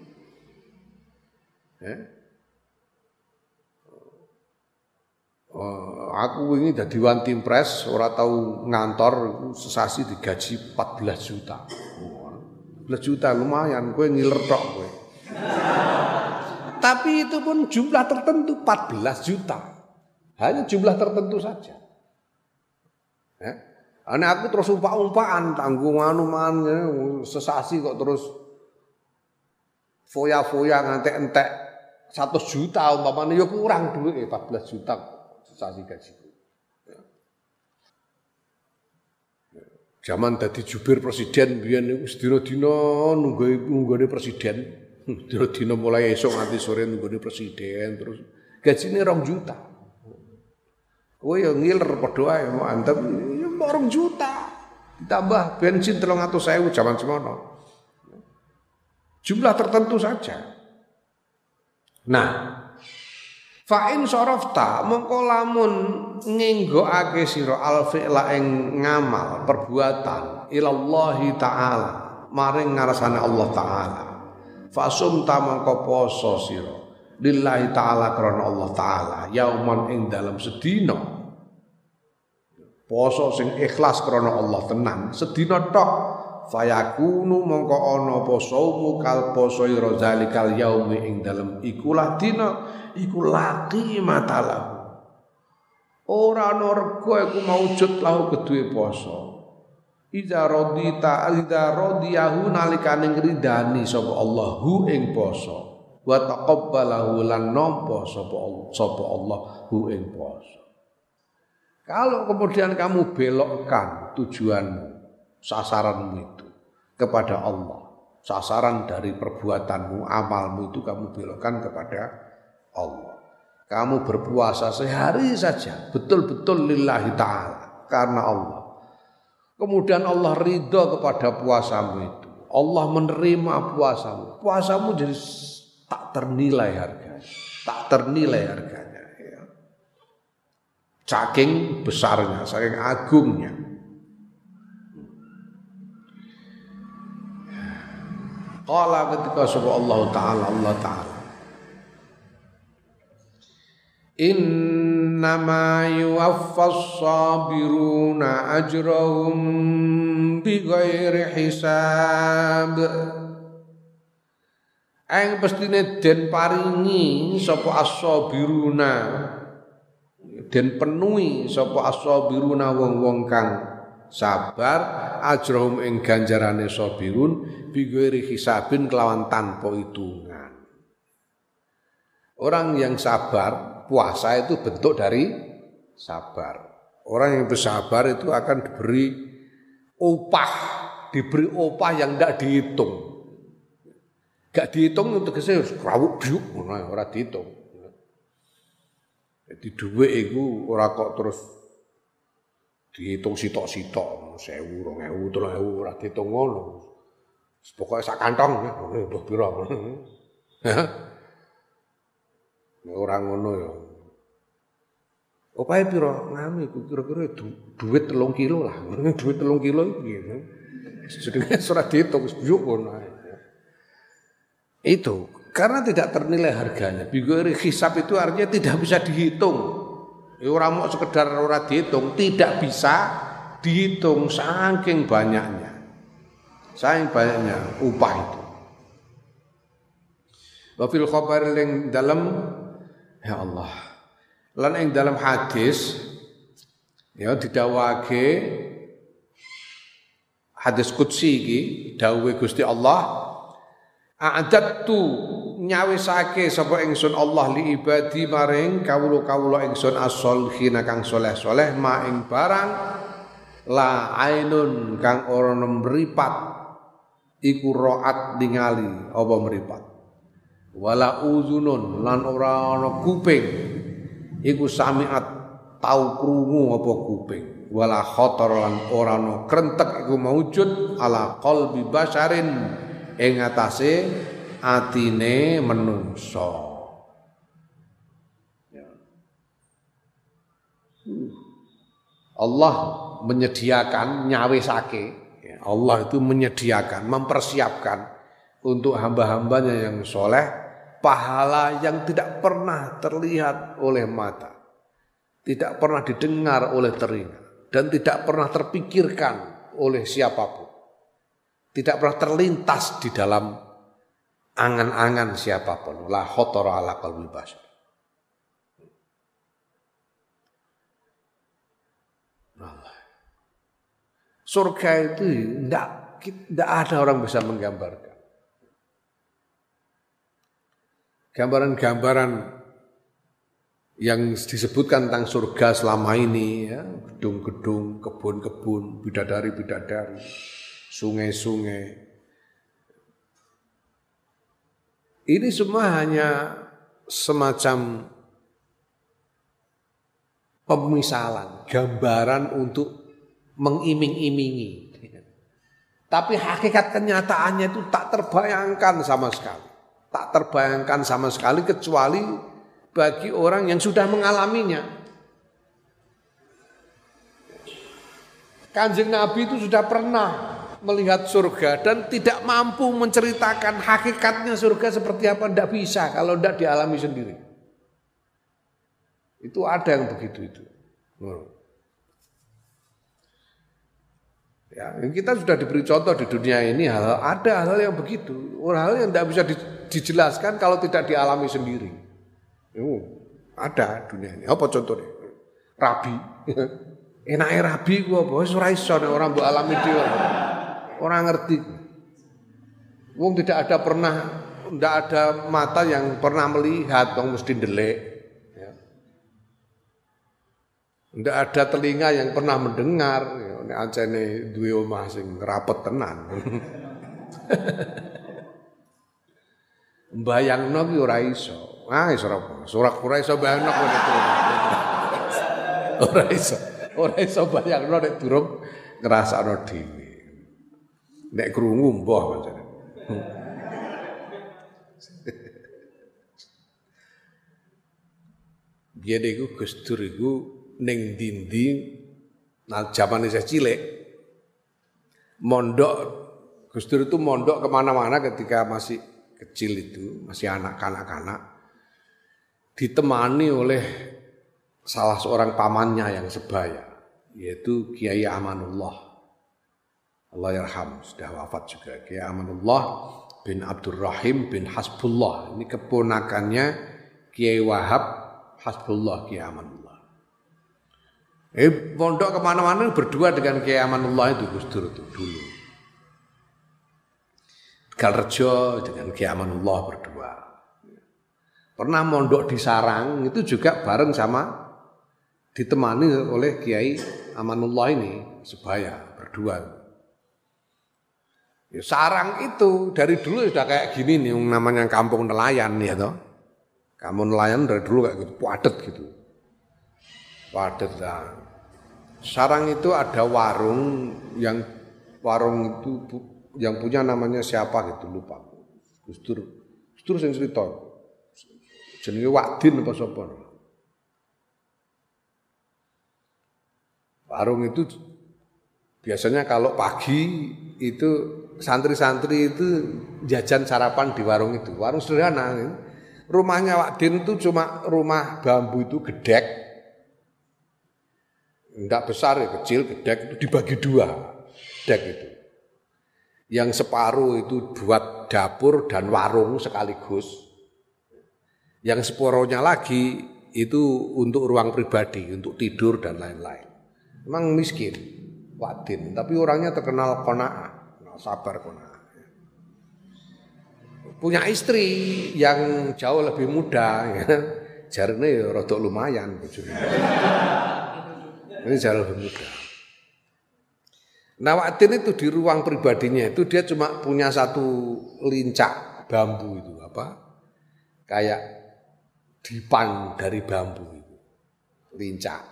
Oh, aku ini jadi one team press, orang tahu ngantor sesasi digaji 14 juta. 14 juta lumayan, gue ngiler tok gue. Tapi itu pun jumlah tertentu 14 juta. Hanya jumlah tertentu saja. Ya. Ane aku terus umpah-umpahan tanggung anu ya, sesasi kok terus foya-foya ngantek entek satu juta umpamanya ya kurang duit 14 juta sesasi gaji. Zaman dadi jubir presiden biyen niku sedina-dina nunggu presiden. Sedina-dina mulai esok nganti sore nunggone presiden terus gajine rong juta. Kowe ya ngiler padha mau antem ya rong juta. Ditambah bensin 300.000 zaman semono. Jumlah tertentu saja. Nah, Fa'in sorofta mongko lamun nginggokake sira al fi'la ing ngamal perbuatan ilallahi taala maring ngarsane Allah taala. Fasum ta mongko poso sira lillahi taala krana Allah taala yauman ing dalam sedina. Poso sing ikhlas krana Allah tenan sedina tok fayakunu mongko ana apa saumu kal poso zalikal yaumi ing dalem. Ikulah dina iku laki matalahu. Ora ana rego iku maujud lahu kedue poso Ida rodita ida rodiyahu nalikane ngridani sapa Allah hu ing poso wa taqabbalahu lan nampa sapa sapa Allah hu ing poso Kalau kemudian kamu belokkan tujuanmu, sasaranmu itu kepada Allah. Sasaran dari perbuatanmu, amalmu itu kamu belokkan kepada Allah. Kamu berpuasa sehari saja, betul-betul lillahi ta'ala, karena Allah. Kemudian Allah ridho kepada puasamu itu. Allah menerima puasamu. Puasamu jadi tak ternilai harganya. Tak ternilai harganya. Ya. Saking besarnya, saking agungnya. Qala ketika sapa Allah taala Allah taala. Innama yuwaffas sabiruna ajrahum bighairi hisab. Eng pestine den paringi sapa as-sabiruna den penuhi sapa as-sabiruna wong-wong kang sabar ajrohum ing ganjarane sabirun bigwiri hisabin kelawan tanpa hitungan. Orang yang sabar puasa itu bentuk dari sabar. Orang yang bersabar itu akan diberi upah diberi upah yang tidak dihitung. Gak dihitung untuk ke sini rawuk biuk ora dihitung. Jadi duit itu ora kok terus dihitung sitok-sitok, sewu, rong ewu, telung ewu, ora dihitung ngono. Pokoknya sak kantong, ya, mbah pira. Ora ngono ya. Opahe pira? Ngami kira-kira duit telung kilo lah. duit telung kilo iki. Sedene ora dihitung wis buyuk ngono. Itu karena tidak ternilai harganya. Bigori hisab itu artinya tidak bisa dihitung. Ya ora mau sekedar ora dihitung, tidak bisa dihitung saking banyaknya. Saking banyaknya upah itu. Wa fil khabar ling dalam ya Allah. Lan ing dalam hadis ya didawake hadis qudsi iki dawuhe Gusti Allah a'adattu nyawisake sapa ingsun Allah li ibadi maring kawula-kawula ingsun as-solihin kang soleh-soleh ma ing barang la ainun kang ora mripat iku roat ningali apa mripat? Wala uzunun lan ora ana kuping iku samiat tau krungu apa kuping? Wala khotor lan ora ana krentek iku maujud ala qalbi basarin ing atase atine menungso. Ya. Allah menyediakan nyawisake. Ya, Allah itu menyediakan, mempersiapkan untuk hamba-hambanya yang soleh pahala yang tidak pernah terlihat oleh mata, tidak pernah didengar oleh telinga, dan tidak pernah terpikirkan oleh siapa pun, tidak pernah terlintas di dalam angan-angan siapa pun. La khotor ala qalbi bashar Surga itu tidak tidak ada orang bisa menggambarkan. Gambaran-gambaran yang disebutkan tentang surga selama ini ya, gedung-gedung, kebun-kebun, bidadari-bidadari, sungai-sungai, Ini semua hanya semacam pemisalan, gambaran untuk mengiming-imingi. Tapi hakikat kenyataannya itu tak terbayangkan sama sekali. Tak terbayangkan sama sekali kecuali bagi orang yang sudah mengalaminya. Kanjeng Nabi itu sudah pernah melihat surga dan tidak mampu menceritakan hakikatnya surga seperti apa tidak bisa kalau tidak dialami sendiri. Itu ada yang begitu itu. Ya, kita sudah diberi contoh di dunia ini hal ada hal yang begitu, hal yang tidak bisa dijelaskan kalau tidak dialami sendiri. Ada dunia ini. Apa contohnya? Rabi. Enaknya rabi gua ora iso orang mbok alami dhewe. Orang ngerti. Wong tidak ada pernah tidak ada mata yang pernah melihat, wong mesti ndelik. Tidak ya. ada telinga yang pernah mendengar. Ya nek ancene duwe omah sing rapet tenan. Bayangno ki ora iso. Ah iso. Surak ora iso bayangno kok itu. Ora iso. Ora iso bayangno nek durung. Nek krungu mbah pancen. Biyen iku Gus Dur ning dinding Nah zaman saya cilik, mondok, Gus itu mondok ke mana-mana ketika masih kecil itu, masih anak-anak-anak, ditemani oleh salah seorang pamannya yang sebaya, yaitu Kiai Amanullah. Allah yarham, sudah wafat juga. Kiai Amanullah bin Abdurrahim bin Hasbullah. Ini keponakannya Kiai Wahab Hasbullah Kiai Amanullah. Eh pondok ke mana-mana berdua dengan Kiai Amanullah itu Gus Dur itu dulu. Galrejo dengan Kiai Amanullah berdua. Pernah mondok di Sarang itu juga bareng sama ditemani oleh Kiai Amanullah ini sebaya berdua. Ya, sarang itu dari dulu sudah kayak gini nih namanya kampung nelayan ya toh. Kampung nelayan dari dulu kayak gitu, padat gitu. Padat lah. Sarang itu ada warung yang warung itu yang punya namanya siapa gitu lupa. Gus Dur. Gus Dur sing cerita. Jenenge Wadin apa sapa. Warung itu biasanya kalau pagi itu santri-santri itu jajan sarapan di warung itu. Warung sederhana. Rumahnya Wadin itu cuma rumah bambu itu gedek Enggak besar ya kecil, gedek itu dibagi dua. Dek itu. Yang separuh itu buat dapur dan warung sekaligus. Yang separuhnya lagi itu untuk ruang pribadi, untuk tidur dan lain-lain. Memang miskin, wadin, tapi orangnya terkenal kona'ah, sabar kona'ah. Punya istri yang jauh lebih muda, ya. jarine ya lumayan. Ini jauh lebih mudah. Nawatin itu di ruang pribadinya itu dia cuma punya satu lincak bambu itu apa? Kayak dipan dari bambu itu. Lincak.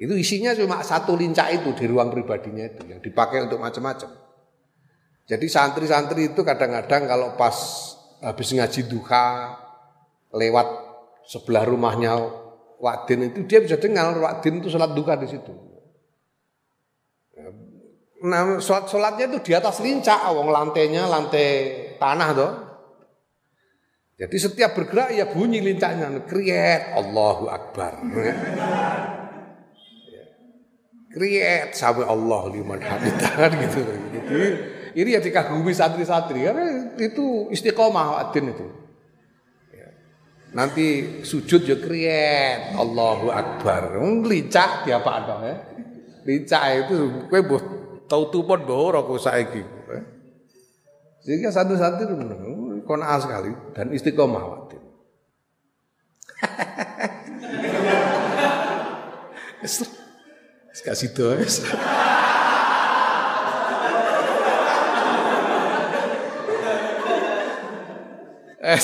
Itu isinya cuma satu lincak itu di ruang pribadinya itu yang dipakai untuk macam-macam. Jadi santri-santri itu kadang-kadang kalau pas habis ngaji duha lewat sebelah rumahnya Wadin itu dia bisa dengar Wadin itu sholat duka di situ. Nah, sholat sholatnya itu di atas lincah, awang lantainya lantai tanah tuh. Jadi setiap bergerak ya bunyi lincahnya, kriet Allahu Akbar. Kriet sampai Allah liman hamidah gitu. gitu. Ini ya dikagumi santri-santri karena itu istiqomah Wadin itu. Nanti sujud ya kriet Allahu Akbar. Lincah dia apa dong ya. Lincah itu kowe mbok tau tupon mbok ora kok saiki. Sehingga satu-satu itu kona sekali dan istiqomah waktu. Kasih tuh. Eh, eh,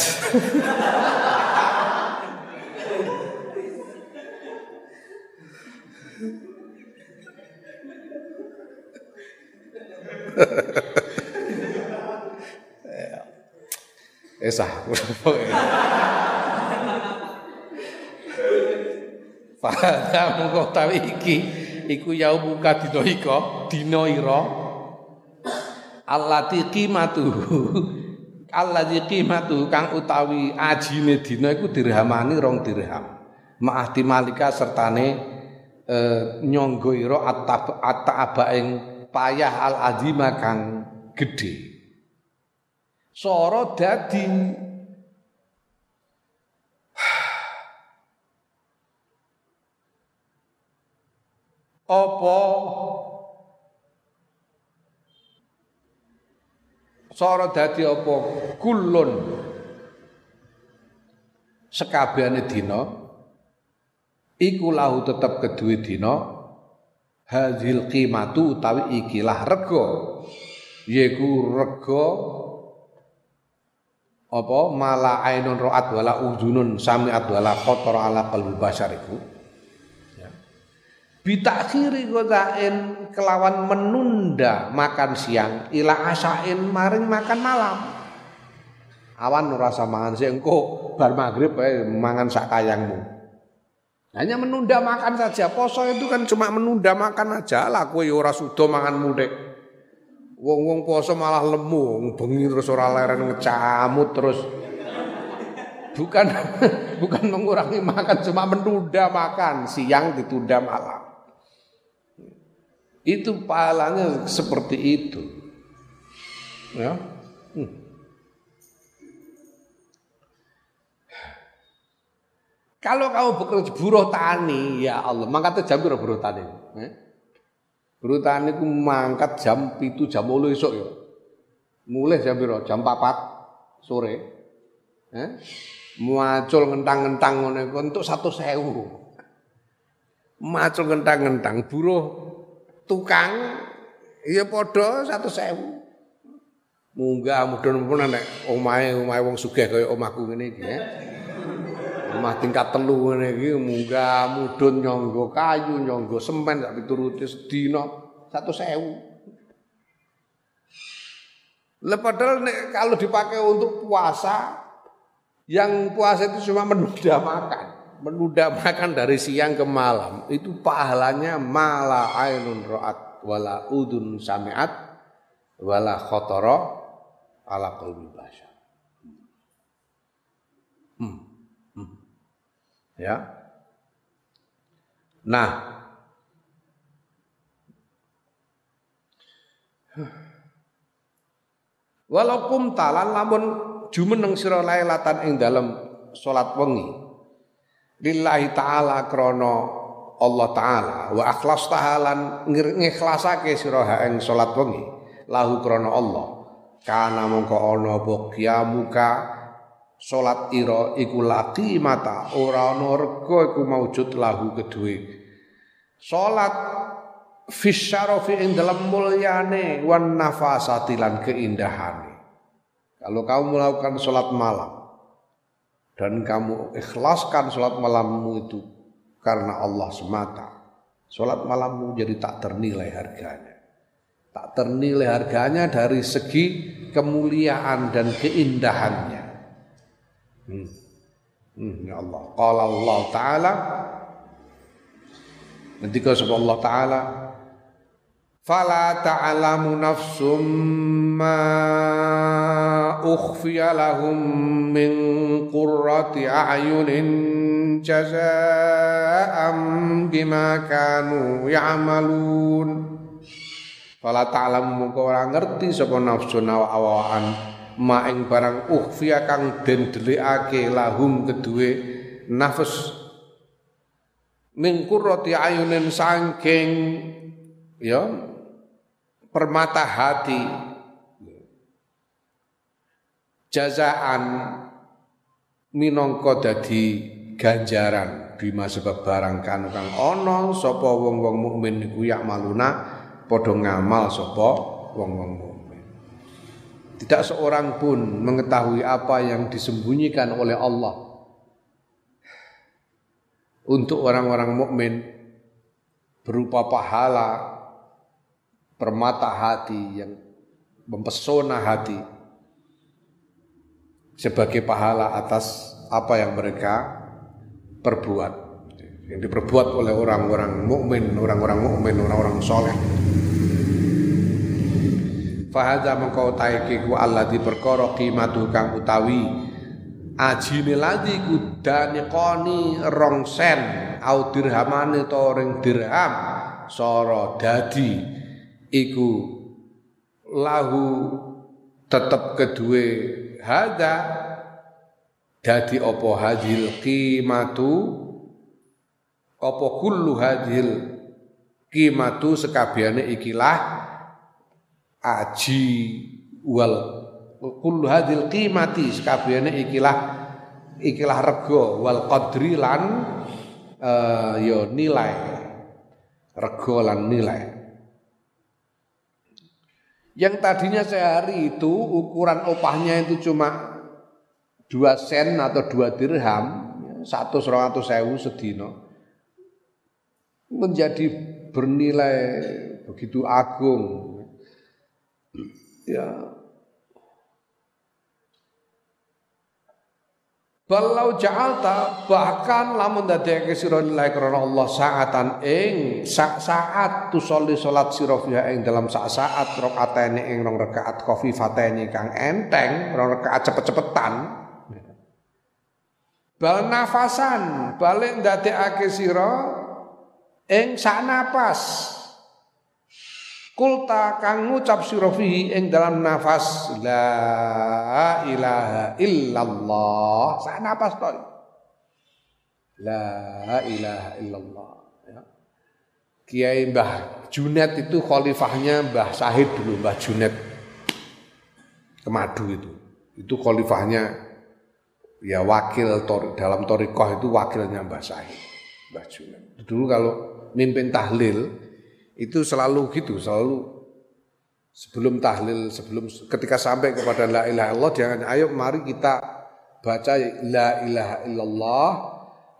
es. Esah. Fahadha mungko tawi iki iku yaumuka dina ika dina ira allati qimatuhu alladzi qimatu kang utawi ajine dina iku dirhamani rong dirham. Ma'ahdi malika sertane eh, nyangga ira atta ing payah al azima kang gedhe. Soro dadi apa Soro dadi apa? Kulun sekabehane dina iku lahu tetep kedue dina hadhil qimatu utawi ikilah rega. Yaiku rega apa? Mala ainun ro'at wala udunun sami'at wala kotor ala qalbi basar iku. ya. Bitakhiri godain kelawan menunda makan siang ila asain maring makan malam. Awan rasa mangan sih engko bar maghrib eh, mangan sak kayangmu. Hanya menunda makan saja poso itu kan cuma menunda makan aja. Lah kowe ya ora sudo mangan mudek Wong-wong poso malah lemu, bengi terus ora leren ngecamut terus. Bukan bukan mengurangi makan, cuma menunda makan, siang ditunda malam. Itu pahalanya seperti itu. Ya. Hmm. Kalau kamu bekerja buruh tani, ya Allah, maka jam buruh tani. Eh? Rutan niku mangkat jam pitu jam 8 esuk ya. Mulai jam piro? Jam 4 sore. Eh? Muacul ngentang-ngentang iku entuk 100.000. Macul ngentang-ngentang buruh tukang ya padha 100.000. Munggah mudhun-mudhun nek omahe omahe wong sugih kaya omahku ngene iki ya. Omah tingkat telu ngene iki munggah mudhun nyangga kayu, nyangga semen sak pituruti sedina 100.000. Lah padahal nek kalau dipakai untuk puasa yang puasa itu cuma menunda makan, menunda makan dari siang ke malam, itu pahalanya mala ainun ra'at wala udun sami'at wala khotara ala qalbi basyar. Hmm. Ya. Nah, Walaupun talan lamun jumeneng sira lailatan ing dalam salat wengi. Lillahi taala krana Allah taala. Wa akhlas tahalan ngikhlasake sira ing salat wengi. Lahu krana Allah. Kana mongko ana apa kiamuka salat ira iku laki mata ora ana rega iku maujud lahu kedue. Salat fisyarafi ing dalam mulyane wan nafasati lan keindahane. Kalau kamu melakukan salat malam dan kamu ikhlaskan salat malammu itu karena Allah semata. Salat malammu jadi tak ternilai harganya. Tak ternilai harganya dari segi kemuliaan dan keindahannya. Hmm. Hmm, ya Allah. Qala Allah Ta'ala. Ketika sebab Allah Ta'ala. Fala ta'lamu nafsum ma ukhfiya lahum min qurrati a'yunin jaza'an bima kanu ya'malun Fala ta'lamu muka orang ngerti sapa nafsu nawa-awaan maing barang ukhfiya kang den delikake lahum kedue nafas. Min qurrati ayunin saking ya permata hati jazaan minangka dadi ganjaran bima sebab barang kang ana sapa wong-wong mukmin iku yak maluna padha ngamal sapa wong-wong tidak seorang pun mengetahui apa yang disembunyikan oleh Allah. Untuk orang-orang mukmin berupa pahala permata hati yang mempesona hati sebagai pahala atas apa yang mereka perbuat yang diperbuat oleh orang-orang mukmin, orang-orang mukmin, orang-orang soleh. Fahadha mengkau taiki ku Allah di perkara qimatu kang utawi ajine ladi ku koni rong sen au dirhamane to ring dirham soro dadi iku lahu tetep kedue hada dadi apa hadil qimatu? Apa kullu hadil qimatu sekabehane ikilah? Aji wal kullu hadil qimati sekabehane ikilah ikilah rego wal qadri uh, yo nilai. Rego lan nilai yang tadinya sehari itu ukuran opahnya itu cuma dua sen atau dua dirham satu seratus sewu sedino menjadi bernilai begitu agung. Ya Balau ja'alta bahkan lamun dadekake sira lillahi karena Allah saatan ing sak saat tusolli salat sira fiha ing dalam sak saat rakaatene ing rong rakaat khafifatene kang enteng rong rakaat cepet-cepetan. Bal nafasan balik ndadekake sira ing sak napas Kulta kang ngucap sira fihi ing dalam nafas la ilaha illallah. Sak nafas to. La ilaha illallah. Ya. Kiai Mbah Junet itu khalifahnya Mbah Sahid dulu, Mbah Junet. Kemadu itu. Itu khalifahnya ya wakil tor, dalam torikoh itu wakilnya Mbah Sahid, Mbah Junet. Dulu kalau mimpin tahlil itu selalu gitu, selalu sebelum tahlil, sebelum ketika sampai kepada la ilaha illallah jangan ayo mari kita baca la ilaha illallah,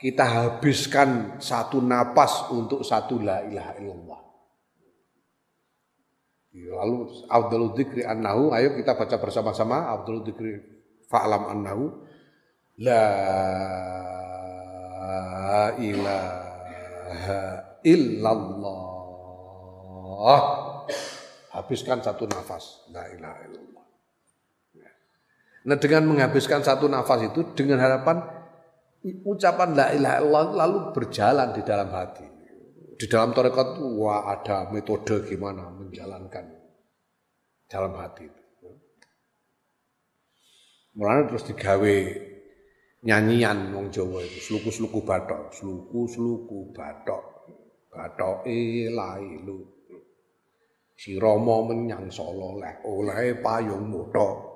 kita habiskan satu napas untuk satu la ilaha illallah. Lalu Abdul Dzikri annahu, ayo kita baca bersama-sama Abdul Dzikri fa'lam annahu la ilaha illallah Allah habiskan satu nafas. La ilaha illallah. Nah dengan menghabiskan satu nafas itu dengan harapan ucapan la ilaha illallah lalu berjalan di dalam hati. Di dalam tarekat wah ada metode gimana menjalankan dalam hati itu. Mulanya terus digawe nyanyian wong Jawa itu sluku-sluku batok sluku-sluku batok batoke lailu Si Rama menyang Solo leh oleh payung moto.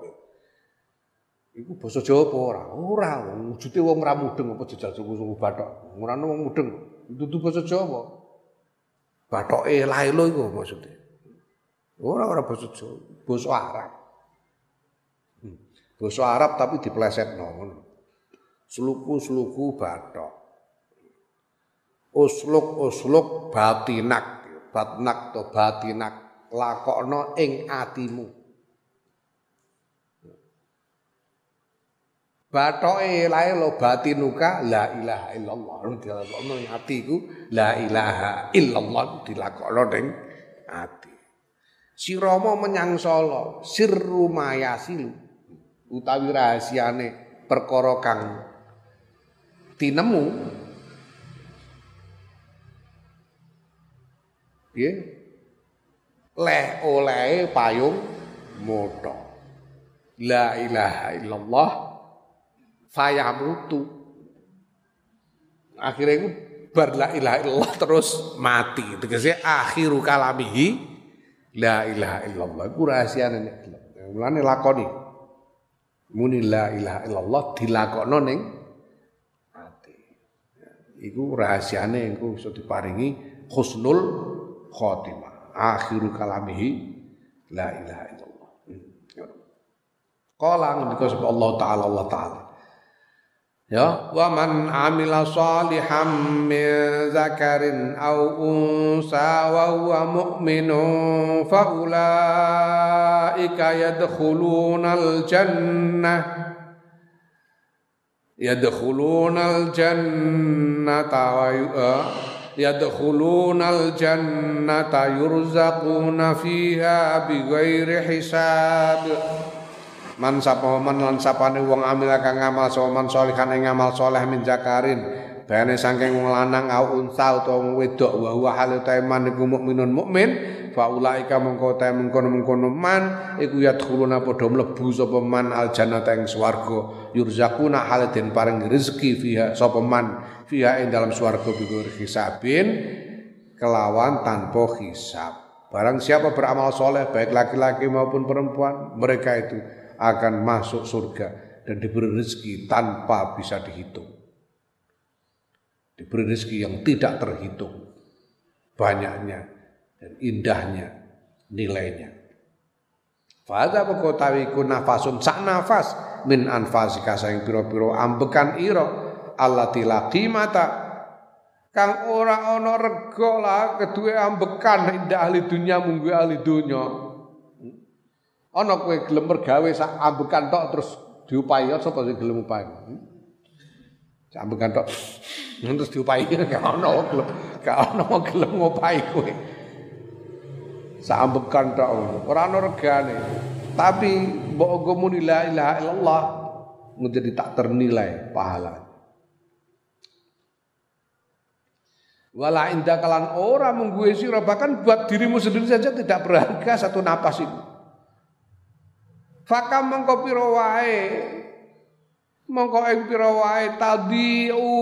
Iku basa Jawa apa ora? Ora, wujude wong ra mudeng apa jejal suku-suku bathok. Ora wong mudeng. Dudu basa Jawa. Bathoke laelo iku maksude. Ora ora basa Jawa, basa Arab. Hmm. Basa Arab tapi diplesetno ngono. Sluku-sluku bathok. Usluk-usluk batinak, batnak to batinak lakokno ing atimu. Batoke lae lo batinuka la ilaha illallah. Dilakokno ing atiku la ilaha illallah dilakokno ning ati. Sirama menyang Solo sirru mayasil utawi rahasiane perkara kang tinemu. Piye? Leh oleh payung moto. La ilaha illallah fayamutu. Akhirnya itu bar la ilaha illallah terus mati. Tegese akhiru kalamihi la ilaha illallah. Iku rahasiane nek mulane lakoni. Muni la ilaha illallah dilakokno mati. Iku rahasiane engko iso diparingi husnul khotimah akhiru kalamihi la ilaha illallah. Qala ngendika sapa Allah taala Allah taala. Ya, wa man amila salihan min zakarin aw unsa wa huwa mu'minun fa ulaika yadkhuluna al jannah yadkhulunal jannata wa uh, yadkhulunal jannata yurzaquna fiha bighairi hisab. Man sapa man lan sapane wong amil kang ngamal sapa man salihan ing ngamal saleh min zakarin. Bayane saking wong lanang au unsa utawa wedok wa huwa halu taiman iku mukminun mukmin fa ulaika mengko ta mengkono-mengkono man iku yadkhuluna padha mlebu sapa man al jannata ing swarga yurzaquna hal den paring rezeki fiha sapa man fiha ing dalam swarga bi hisabin kelawan tanpa hisab barang siapa beramal soleh baik laki-laki maupun perempuan mereka itu akan masuk surga dan diberi rezeki tanpa bisa dihitung. Diberi rezeki yang tidak terhitung. Banyaknya dan indahnya nilainya. Fadha pekotawi ku nafasun sak nafas min anfasika saing piro-piro ambekan iro allati la qimata kang ora ana rega lah ambekan indah ahli dunya munggu ahli dunya Ana kowe gelem mergawe sak ambekan tok terus diupahi sapa sing gelem upahi? Sak ambekan tok terus diupahi gak ana gelem gak ana gelem kowe. Sak ambekan tok ora ana regane. Tapi mbok nggo muni la ilaha illallah menjadi tak ternilai pahala. Wala indah kalan ora menggue sira bahkan buat dirimu sendiri saja tidak berharga satu napas itu. Fakam mongko pira wae mongko ing wae tadiu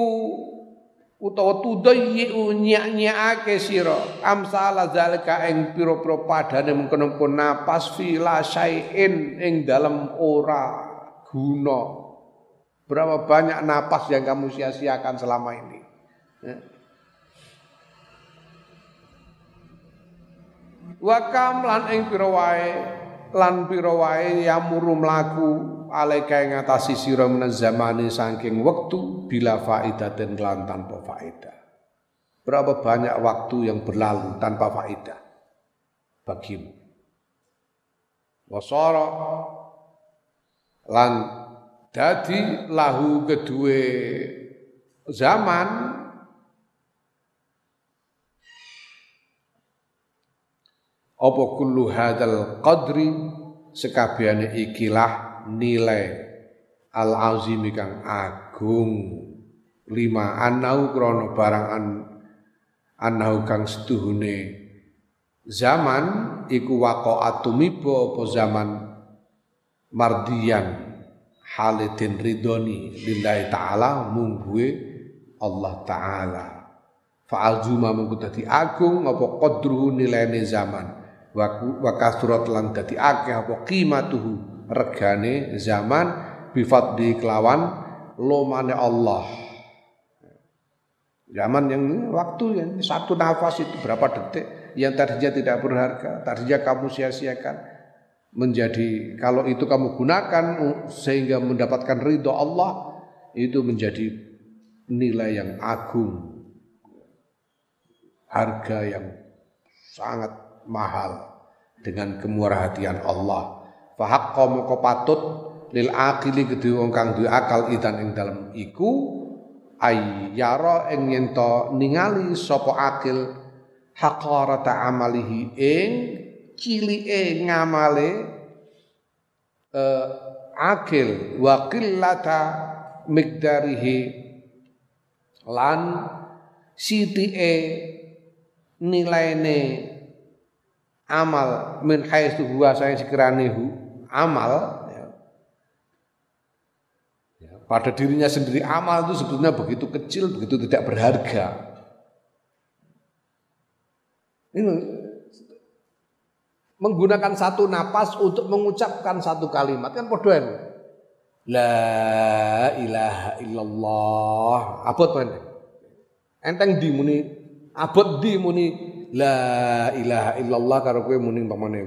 utawa tudayyu nyak-nyakake sira amsal zalika ing pira-pira padane mengkono napas fila syai'in ing dalam ora guna berapa banyak napas yang kamu sia-siakan selama ini ya. Wakam lan ing pira wae lan pira wae yamuru mlaku alaika ing ngatasi sira zamani saking wektu bila faidaten lan tanpa faedah. Berapa banyak waktu yang berlalu tanpa faedah bagimu. Wasara lan dadi lahu kedue zaman apa kullu hadzal qadri sekabehane ikilah nilai al azimi kang agung. Lima anau krono barang an anau kang setuhune. Zaman iku waqa'atu mibo apa zaman mardiyan halidin ridoni lillahi ta'ala mungguwe Allah ta'ala. Fa'al zuma mungku agung apa qadruhu nilai zaman. Wa kasurat lan akeh apa qimatuhu regane zaman bifadli kelawan lomane Allah. Zaman yang waktu yang satu nafas itu berapa detik yang tadinya tidak berharga tadinya kamu sia-siakan. Menjadi kalau itu kamu gunakan sehingga mendapatkan ridho Allah itu menjadi nilai yang agung. Harga yang sangat mahal dengan kemurahatian Allah. Fahaqqa moko patut lil aqili kedhe wong kang duwe akal idan ing dalem iku ayyara ing yen ningali sapa akil haqarata amalihi ing cilike ngamale uh, akil wa qillata miqdarihi lan sitike nilaine amal min haitsu huwa saya sekiranya hu amal ya. ya, pada dirinya sendiri amal itu sebetulnya begitu kecil begitu tidak berharga ini menggunakan satu napas untuk mengucapkan satu kalimat kan podoan La ilaha illallah abot kan enteng di muni abot di muni la ilaha illallah karo kowe muni pamane.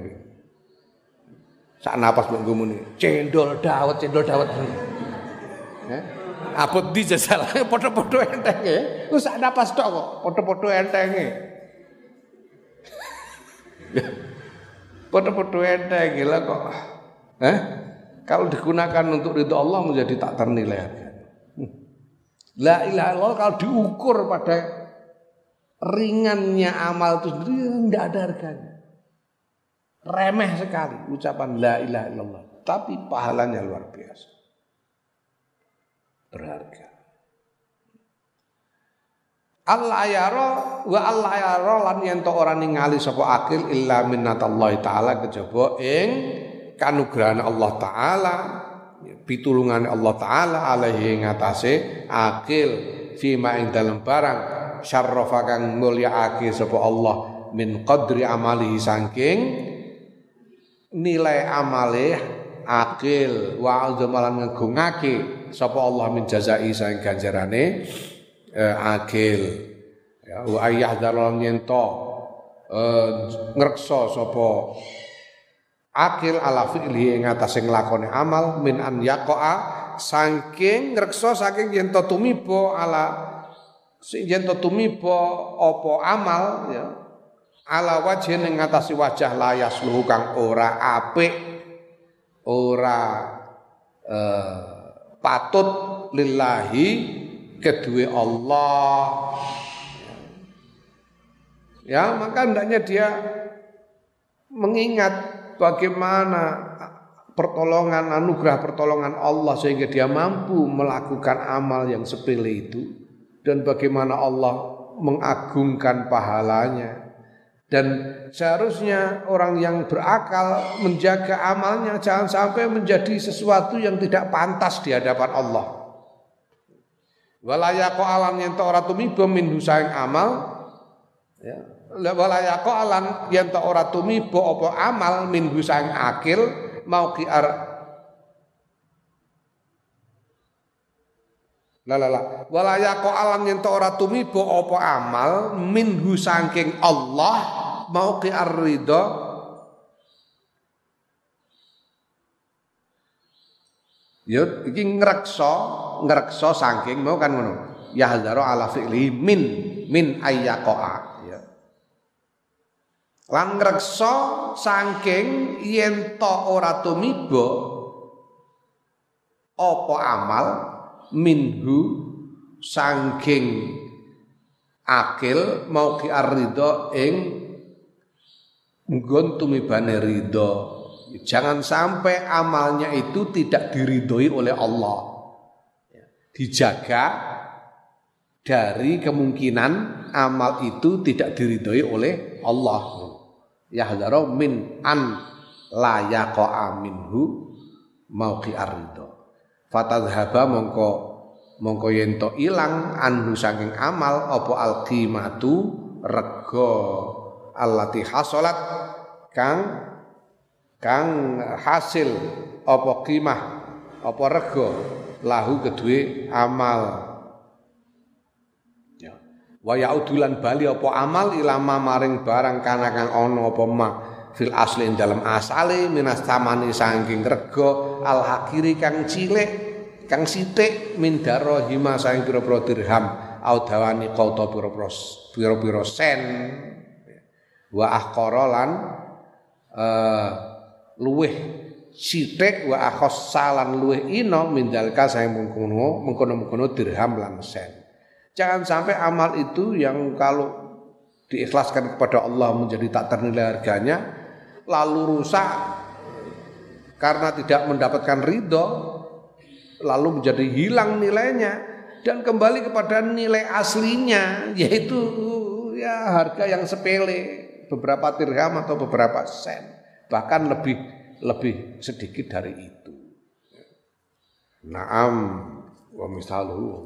Sak napas mbok muni cendol dawet cendol dawet. Eh? Abot di jajal padha-padha entenge. Ku sak napas tok kok padha-padha entenge. Padha-padha entenge lah kok. Eh? Kalau digunakan untuk ridho Allah menjadi tak ternilai harga. La ilaha illallah kalau diukur pada ringannya amal itu sendiri tidak ada harganya. Remeh sekali ucapan la ilaha illallah, tapi pahalanya luar biasa. Berharga. Allah yaro wa Allah yaro lan yen to ora ningali sapa akil illa minnatallahi taala kejaba ing kanugrahan Allah taala pitulungan Allah taala alaihi ngatasé akil fima ing dalam barang syarrafa kang mulyaake sapa Allah min qadri amalihi saking nilai amale akil wa azamalan ngegungake sapa Allah min jazai saing ganjarane eh, akil. Ya wa ayyahdharul nyento eh, ngrekso sapa akil ala fi'li ing atase nglakone amal min an yaqa'a saking ngrekso saking yen to tumiba ala yen to tumiba apa amal ya ala wajhin ing atase wajah layas luhu kang ora apik ora eh, patut lillahi kedua Allah. Ya, maka hendaknya dia mengingat bagaimana pertolongan anugerah pertolongan Allah sehingga dia mampu melakukan amal yang sepele itu dan bagaimana Allah mengagungkan pahalanya dan seharusnya orang yang berakal menjaga amalnya jangan sampai menjadi sesuatu yang tidak pantas di hadapan Allah. Walaya ko alam yen ora tumiba min amal. Ya. Alam yen ora tumiba apa amal min husaing akil mau ki ar La la la. Walaya ko alam yen ora tumiba apa amal min saking Allah mau ki ar-ridha Ya iki ngrekso, ngrekso saking mau kan ngono. Ya hadzaro ala fi'li min min ayyaqa'a ya. Lan ngrekso saking yen to ora tumiba apa amal minhu saking akil mau ki arridho ing nggon tumibane Jangan sampai amalnya itu tidak diridhoi oleh Allah. Ya, dijaga dari kemungkinan amal itu tidak diridhoi oleh Allah. Yahdharu min an la yaqa'a minhu mauqi. Fatadhaba mongko mongko yen to ilang anhu saking amal apa alqimatu rego allati hasolat kang kang hasil apa qimah apa rego lahu kedue amal. Ya. Wa yaudulan bali apa amal ilama maring barang kana kang ana apa ma fil asli dalam asale minas tamani saking rego al hakiri kang cilik kang sithik min darahima saking pira-pira dirham au dawani qauta pira-pira sen wa ahqara eh luweh sithik wa salan luweh ino mindalka saya mengkono mengkono-mengkono dirham lan sen. Jangan sampai amal itu yang kalau diikhlaskan kepada Allah menjadi tak ternilai harganya lalu rusak karena tidak mendapatkan ridho lalu menjadi hilang nilainya dan kembali kepada nilai aslinya yaitu ya harga yang sepele beberapa dirham atau beberapa sen. Bahkan lebih lebih sedikit dari itu. Naam. Wa misaluhu